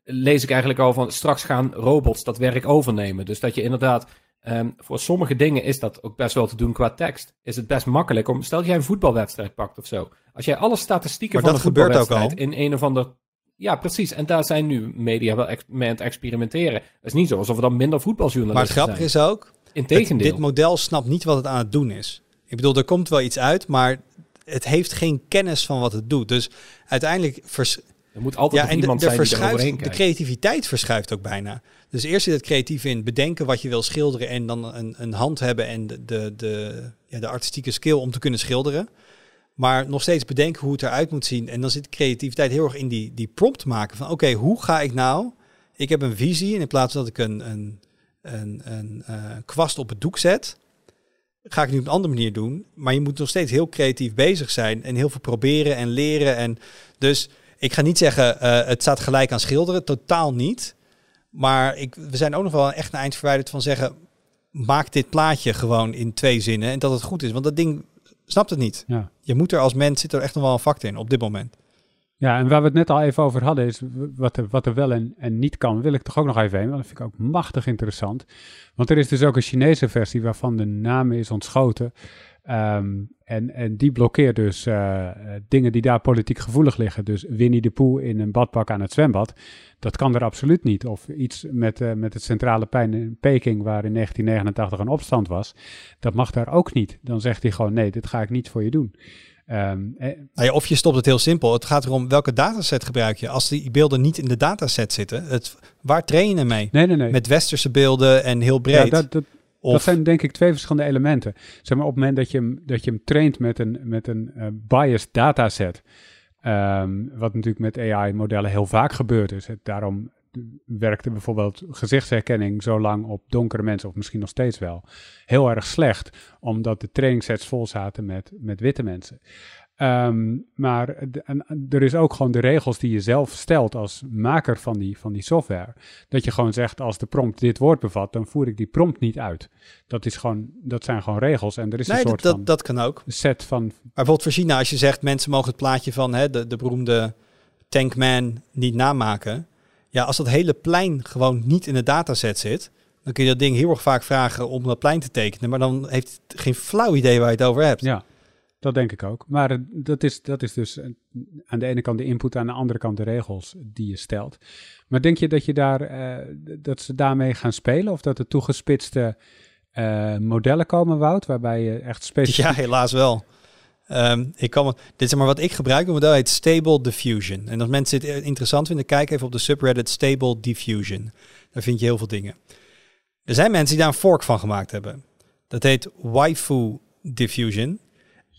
A: lees ik eigenlijk al van straks gaan robots dat werk overnemen. Dus dat je inderdaad, um, voor sommige dingen is dat ook best wel te doen qua tekst. Is het best makkelijk om, stel dat jij een voetbalwedstrijd pakt of zo. Als jij alle statistieken
D: maar
A: van
D: een voetbalwedstrijd
A: in een of ander... Ja, precies. En daar zijn nu media wel mee aan het experimenteren. Het is niet zo alsof er dan minder voetbaljournalisten
D: Maar het grappige is ook,
A: Integendeel.
D: dit model snapt niet wat het aan het doen is. Ik bedoel, er komt wel iets uit, maar het heeft geen kennis van wat het doet. Dus uiteindelijk vers
A: er moet altijd ja, en iemand de, de zijn die
D: De creativiteit verschuift ook bijna. Dus eerst zit het creatief in bedenken wat je wil schilderen en dan een, een hand hebben en de, de, de, ja, de artistieke skill om te kunnen schilderen. Maar nog steeds bedenken hoe het eruit moet zien. En dan zit creativiteit heel erg in die, die prompt maken van oké, hoe ga ik nou? Ik heb een visie en in plaats van dat ik een, een, een, een uh, kwast op het doek zet, ga ik nu op een andere manier doen. Maar je moet nog steeds heel creatief bezig zijn en heel veel proberen en leren. En dus ik ga niet zeggen, uh, het staat gelijk aan schilderen. Totaal niet. Maar ik, we zijn ook nog wel echt een eind verwijderd van zeggen... maak dit plaatje gewoon in twee zinnen en dat het goed is. Want dat ding snapt het niet. Ja. Je moet er als mens, zit er echt nog wel een factor in op dit moment.
B: Ja, en waar we het net al even over hadden, is wat er, wat er wel en, en niet kan, wil ik toch ook nog even want dat vind ik ook machtig interessant. Want er is dus ook een Chinese versie waarvan de naam is ontschoten. Um, en, en die blokkeert dus uh, dingen die daar politiek gevoelig liggen. Dus Winnie de Pooh in een badpak aan het zwembad. Dat kan er absoluut niet. Of iets met, uh, met het centrale pijn in Peking, waar in 1989 een opstand was. Dat mag daar ook niet. Dan zegt hij gewoon: nee, dit ga ik niet voor je doen.
D: Um, eh, nou ja, of je stopt het heel simpel. Het gaat erom welke dataset gebruik je. Als die beelden niet in de dataset zitten, het, waar train je mee?
B: Nee, nee, nee.
D: Met westerse beelden en heel breed. Ja,
B: dat, dat, dat zijn denk ik twee verschillende elementen. Zeg maar op het moment dat je hem, dat je hem traint met een, met een uh, biased dataset, um, wat natuurlijk met AI-modellen heel vaak gebeurt is. Het, daarom werkte bijvoorbeeld gezichtsherkenning zo lang op donkere mensen, of misschien nog steeds wel, heel erg slecht, omdat de trainingssets vol zaten met, met witte mensen. Um, maar er is ook gewoon de regels die je zelf stelt als maker van die, van die software. Dat je gewoon zegt, als de prompt dit woord bevat, dan voer ik die prompt niet uit. Dat, is gewoon, dat zijn gewoon regels. En er is een soort
D: dat,
B: van
D: dat kan ook.
B: set van... Maar
D: bijvoorbeeld voor China, als je zegt, mensen mogen het plaatje van hè, de, de beroemde Tankman niet namaken. Ja, als dat hele plein gewoon niet in de dataset zit, dan kun je dat ding heel erg vaak vragen om dat plein te tekenen. Maar dan heeft het geen flauw idee waar je het over hebt.
B: Ja, dat denk ik ook. Maar eh, dat is, dat is dus eh, aan de ene kant de input, aan de andere kant de regels die je stelt. Maar denk je dat, je daar, eh, dat ze daarmee gaan spelen? Of dat er toegespitste modellen komen, Wout, waarbij je echt specifiek...
D: Ja, helaas wel. Ehm, ik kan, dit is maar wat ik gebruik. Het model heet Stable Diffusion. En als mensen dit interessant vinden, kijk even op de subreddit Stable Diffusion. Daar vind je heel veel dingen. Er zijn mensen die daar een fork van gemaakt hebben. Dat heet Waifu Diffusion.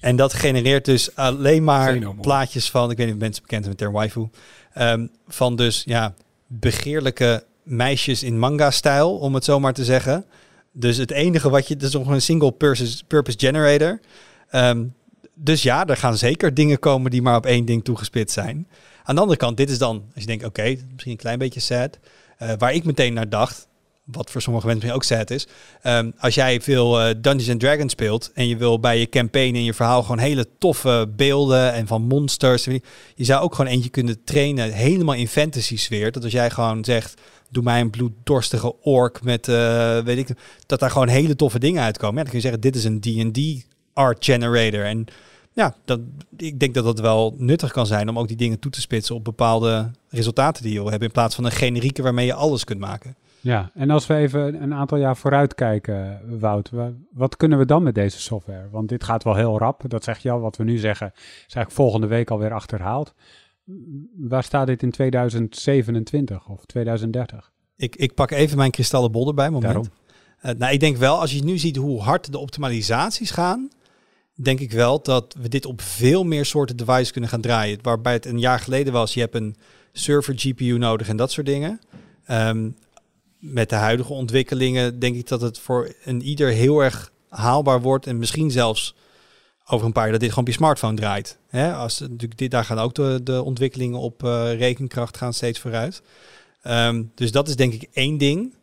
D: En dat genereert dus alleen maar plaatjes van, ik weet niet of mensen bekend zijn met de term waifu, ehm, van dus ja, begeerlijke meisjes in manga-stijl, om het zo maar te zeggen. Dus het enige wat je, dat is nog een single purpose, purpose generator. Ehm, dus ja, er gaan zeker dingen komen die maar op één ding toegespitst zijn. Aan de andere kant, dit is dan, als je denkt, oké, misschien een klein beetje sad. Eh, waar ik meteen naar dacht, wat voor sommige mensen ook sad is. ehm, als jij veel eh, Dungeons and Dragons speelt en je wil bij je campaign en je verhaal gewoon hele toffe beelden en van monsters. Je zou ook gewoon eentje kunnen trainen, helemaal in fantasy sfeer. Dat als jij gewoon zegt, doe mij een bloeddorstige ork met, eh, weet ik, dat daar gewoon hele toffe dingen uitkomen. Ja, dan kun je zeggen, dit is een D&D art generator. En ja, dat, ik denk dat dat wel nuttig kan zijn om ook die dingen toe te spitsen op bepaalde resultaten die je wil hebben. In plaats van een generieke waarmee je alles kunt maken.
B: Ja, en als we even een aantal jaar vooruit kijken, Wout, wa- wat kunnen we dan met deze software? Want dit gaat wel heel rap, dat zeg je al. Wat we nu zeggen, is eigenlijk volgende week alweer achterhaald. Waar staat dit in 2027 of 2030?
D: Ik, ik pak even mijn kristallen bol erbij, moment.
B: Daarom.
D: Eh, nou, ik denk wel, als je nu ziet hoe hard de optimalisaties gaan, denk ik wel dat we dit op veel meer soorten devices kunnen gaan draaien. Waarbij het een jaar geleden was, je hebt een server GPU nodig en dat soort dingen. Ehm, met de huidige ontwikkelingen denk ik dat het voor een ieder heel erg haalbaar wordt en misschien zelfs over een paar jaar dat dit gewoon op je smartphone draait. Hè? Als, natuurlijk dit, daar gaan ook de, ontwikkelingen op eh, rekenkracht gaan steeds vooruit. Ehm, dus dat is denk ik één ding.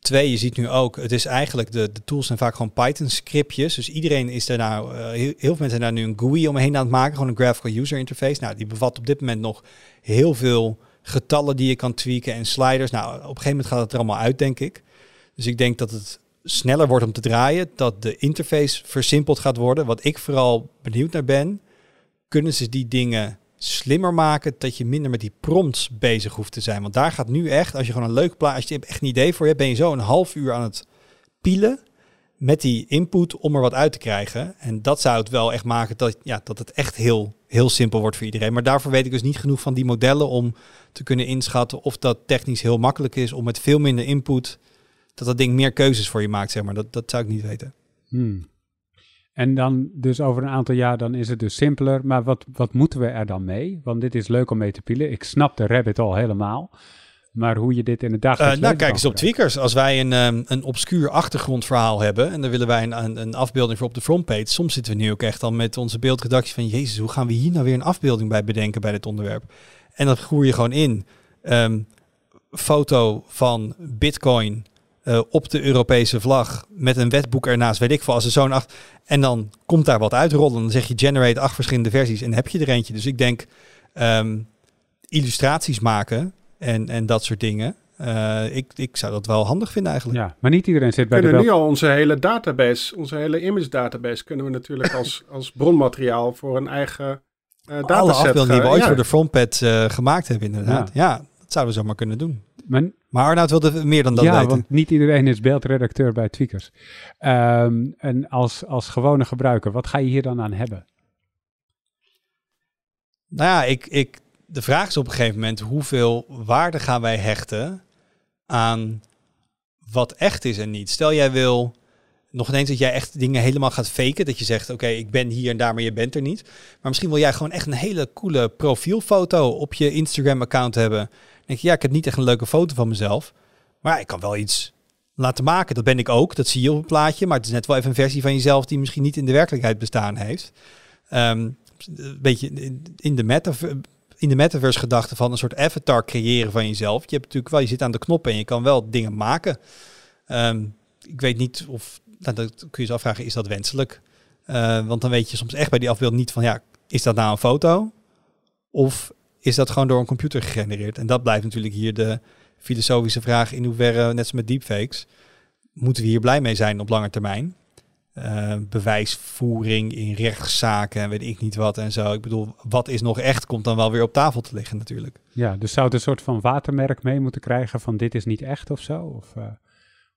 D: Twee, je ziet nu ook, het is eigenlijk, de, de tools zijn vaak gewoon Python scriptjes. Dus iedereen is er nou, eh, heel, heel veel mensen zijn daar nu een GUI omheen aan het maken. Gewoon een graphical user interface. Nou, die bevat op dit moment nog heel veel getallen die je kan tweaken en sliders. Nou, op een gegeven moment gaat het er allemaal uit, denk ik. Dus ik denk dat het sneller wordt om te draaien. Dat de interface versimpeld gaat worden. Wat ik vooral benieuwd naar ben, kunnen ze die dingen slimmer maken dat je minder met die prompts bezig hoeft te zijn. Want daar gaat nu echt, als je gewoon een leuk plaat, als je echt een idee voor hebt, ben je zo een half uur aan het pielen met die input om er wat uit te krijgen. En dat zou het wel echt maken dat, ja, dat het echt heel, heel simpel wordt voor iedereen. Maar daarvoor weet ik dus niet genoeg van die modellen om te kunnen inschatten of dat technisch heel makkelijk is om met veel minder input dat dat ding meer keuzes voor je maakt, zeg maar. Dat, dat zou ik niet weten.
B: Hmm. En dan dus over een aantal jaar dan is het dus simpeler. Maar wat, wat moeten we er dan mee? Want dit is leuk om mee te pielen. Ik snap de rabbit al helemaal. Maar hoe je dit in het dagelijks
D: nou,
B: leven
D: kijk eens op Tweakers. Als wij een, ehm, een obscuur achtergrondverhaal hebben en dan willen wij een, een, een afbeelding voor op de frontpage. Soms zitten we nu ook echt al met onze beeldredactie van, jezus, hoe gaan we hier nou weer een afbeelding bij bedenken bij dit onderwerp? En dan groer je gewoon in. ehm, foto van Bitcoin eh, op de Europese vlag met een wetboek ernaast, weet ik veel, als er zo'n acht. En dan komt daar wat uitrollen. Dan zeg je generate acht verschillende versies en dan heb je er eentje. Dus ik denk ehm, illustraties maken en, en dat soort dingen. Eh, ik, ik zou dat wel handig vinden eigenlijk.
B: Ja, maar niet iedereen zit
C: We
B: bij de
C: kunnen nu al onze hele database, onze hele image database, kunnen we natuurlijk als, als bronmateriaal voor een eigen eh
D: Alle
C: dataset
D: afbeeldingen die we ooit
C: ja.
D: voor de frontpad eh, gemaakt hebben inderdaad. Ja. dat zouden we zomaar kunnen doen.
B: Maar,
D: Maar Arnoud wilde meer dan dat
B: ja,
D: weten.
B: want niet iedereen is beeldredacteur bij Tweakers. Ehm, en als, als gewone gebruiker, wat ga je hier dan aan hebben?
D: Nou ja, ik, ik, de vraag is op een gegeven moment hoeveel waarde gaan wij hechten aan wat echt is en niet. Stel jij wil nog ineens dat jij echt dingen helemaal gaat faken. Dat je zegt, oké, ik ben hier en daar, maar je bent er niet. Maar misschien wil jij gewoon echt een hele coole profielfoto op je Instagram-account hebben. Denk ja, ik heb niet echt een leuke foto van mezelf. Maar ik kan wel iets laten maken. Dat ben ik ook. Dat zie je op het plaatje. Maar het is net wel even een versie van jezelf die misschien niet in de werkelijkheid bestaan heeft. Ehm, een beetje in- de metaverse in de metaverse gedachte van een soort avatar creëren van jezelf. Je hebt natuurlijk wel, je zit aan de knoppen en je kan wel dingen maken. Ehm, ik weet niet of, nou, dat kun je je afvragen, is dat wenselijk? Eh, want dan weet je soms echt bij die afbeelding niet van, ja, is dat nou een foto? Of is dat gewoon door een computer gegenereerd? En dat blijft natuurlijk hier de filosofische vraag in hoeverre, net als met deepfakes, moeten we hier blij mee zijn op lange termijn? Uh, bewijsvoering in rechtszaken en weet ik niet wat en zo. Ik bedoel, wat is nog echt, komt dan wel weer op tafel te liggen natuurlijk.
B: Ja, dus zou het een soort van watermerk mee moeten krijgen van dit is niet echt of zo? Of uh,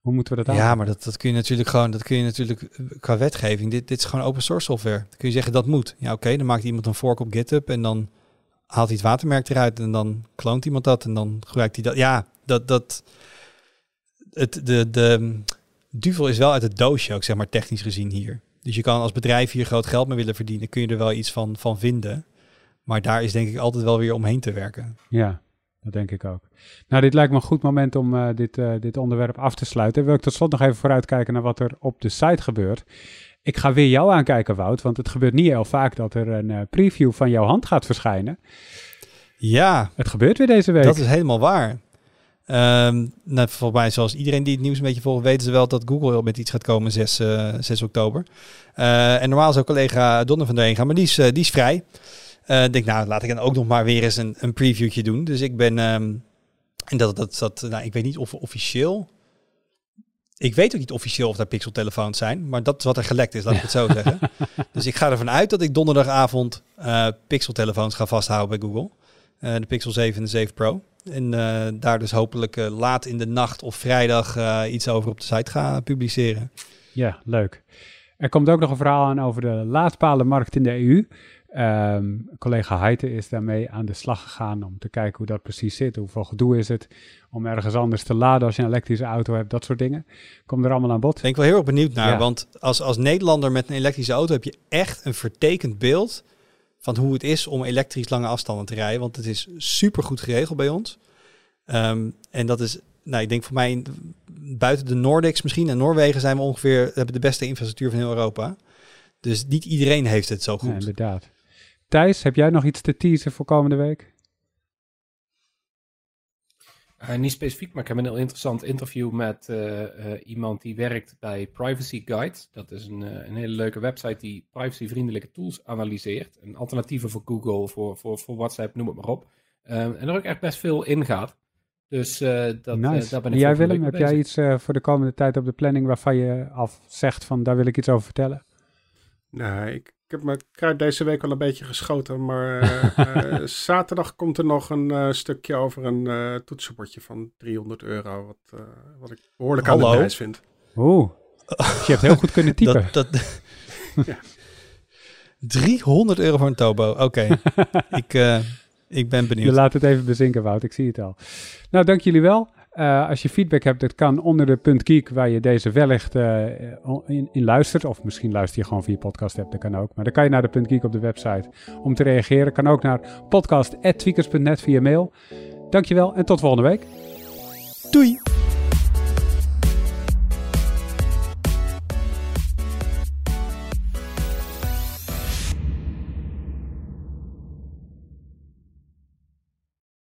B: hoe moeten we dat
D: aan? Ja, maar dat, dat kun je natuurlijk gewoon, dat kun je natuurlijk eh, qua wetgeving. Dit, dit is gewoon open source software. Dan kun je zeggen dat moet. Ja, oké, dan maakt iemand een fork op GitHub en dan haalt hij het watermerk eruit en dan kloont iemand dat en dan gebruikt hij dat. Ja, dat, dat, het, de, de, duvel is wel uit het doosje ook, zeg maar, technisch gezien hier. Dus je kan als bedrijf hier groot geld mee willen verdienen, kun je er wel iets van, van vinden. Maar daar is denk ik altijd wel weer omheen te werken.
B: Ja, dat denk ik ook. Nou, dit lijkt me een goed moment om uh, dit, uh, dit onderwerp af te sluiten. Wil ik tot slot nog even vooruitkijken naar wat er op de site gebeurt. Ik ga weer jou aankijken, Wout, want het gebeurt niet heel vaak dat er een uh, preview van jouw hand gaat verschijnen.
D: Ja.
B: Het gebeurt weer deze week.
D: Dat is helemaal waar. Um, nou, volgens mij, zoals iedereen die het nieuws een beetje volgt, weten ze wel dat Google met iets gaat komen 6, uh, 6 oktober. Uh, en normaal zou collega Donner van der gaan, maar die is, die is vrij. Ik denk, nou, laat ik dan ook nog maar weer eens een, een previewtje doen. Dus ik ben, um, en dat, dat, dat, nou, ik weet niet of officieel, ik weet ook niet officieel of daar pixeltelefoons zijn, maar dat is wat er gelekt is, laat ik het zo zeggen. dus ik ga ervan uit dat ik donderdagavond pixeltelefoons ga vasthouden bij Google. de Pixel 7 en de 7 Pro. En uh, daar dus hopelijk uh, laat in de nacht of vrijdag uh, iets over op de site gaan publiceren.
B: Ja, leuk. Er komt ook nog een verhaal aan over de laadpalenmarkt in de EU. Um, collega Heite is daarmee aan de slag gegaan om te kijken hoe dat precies zit. Hoeveel gedoe is het om ergens anders te laden als je een elektrische auto hebt, dat soort dingen. Komt er allemaal aan bod.
D: Ben ik wel heel erg benieuwd naar, ja. want als, als Nederlander met een elektrische auto heb je echt een vertekend beeld van hoe het is om elektrisch lange afstanden te rijden. Want het is super goed geregeld bij ons. Um, en dat is, nou, ik denk voor mij, buiten de Nordics misschien en Noorwegen zijn we ongeveer, hebben de beste infrastructuur van heel Europa. Dus niet iedereen heeft het zo goed. Ja,
B: inderdaad. Thijs, heb jij nog iets te teasen voor komende week?
A: Uh, niet specifiek, maar ik heb een heel interessant interview met uh, uh, iemand die werkt bij Privacy Guide. Dat is een, een hele leuke website die privacyvriendelijke tools analyseert. Een alternatieven voor Google, voor, voor, voor WhatsApp, noem het maar op. en er ook echt best veel in gaat. Dus dat,
B: nice.
A: daar ben ik
B: en jij Willem, heb jij iets voor de komende tijd op de planning waarvan je af zegt van daar wil ik iets over vertellen?
C: Nee, ik, ik heb mijn kruid deze week wel een beetje geschoten, maar uh, zaterdag komt er nog een uh, stukje over een uh, toetsenbordje van 300 euro, wat, wat ik behoorlijk Hallo? aan de prijs vind.
B: Oeh, dus je hebt heel goed kunnen typen.
D: dat, dat ja. 300 euro voor een Tobo, oké. Okay. ik, ik ben benieuwd.
B: Je laat het even bezinken, Wout, ik zie het al. Nou, dank jullie wel. Uh, als je feedback hebt, dat kan onder de punt geek waar je deze wellicht uh, in, in, luistert. Of misschien luister je gewoon via podcast app, dat kan ook. Maar dan kan je naar de punt geek op de website om te reageren. Kan ook naar podcast.tweakers.net via mail. Dankjewel en tot volgende week.
D: Doei!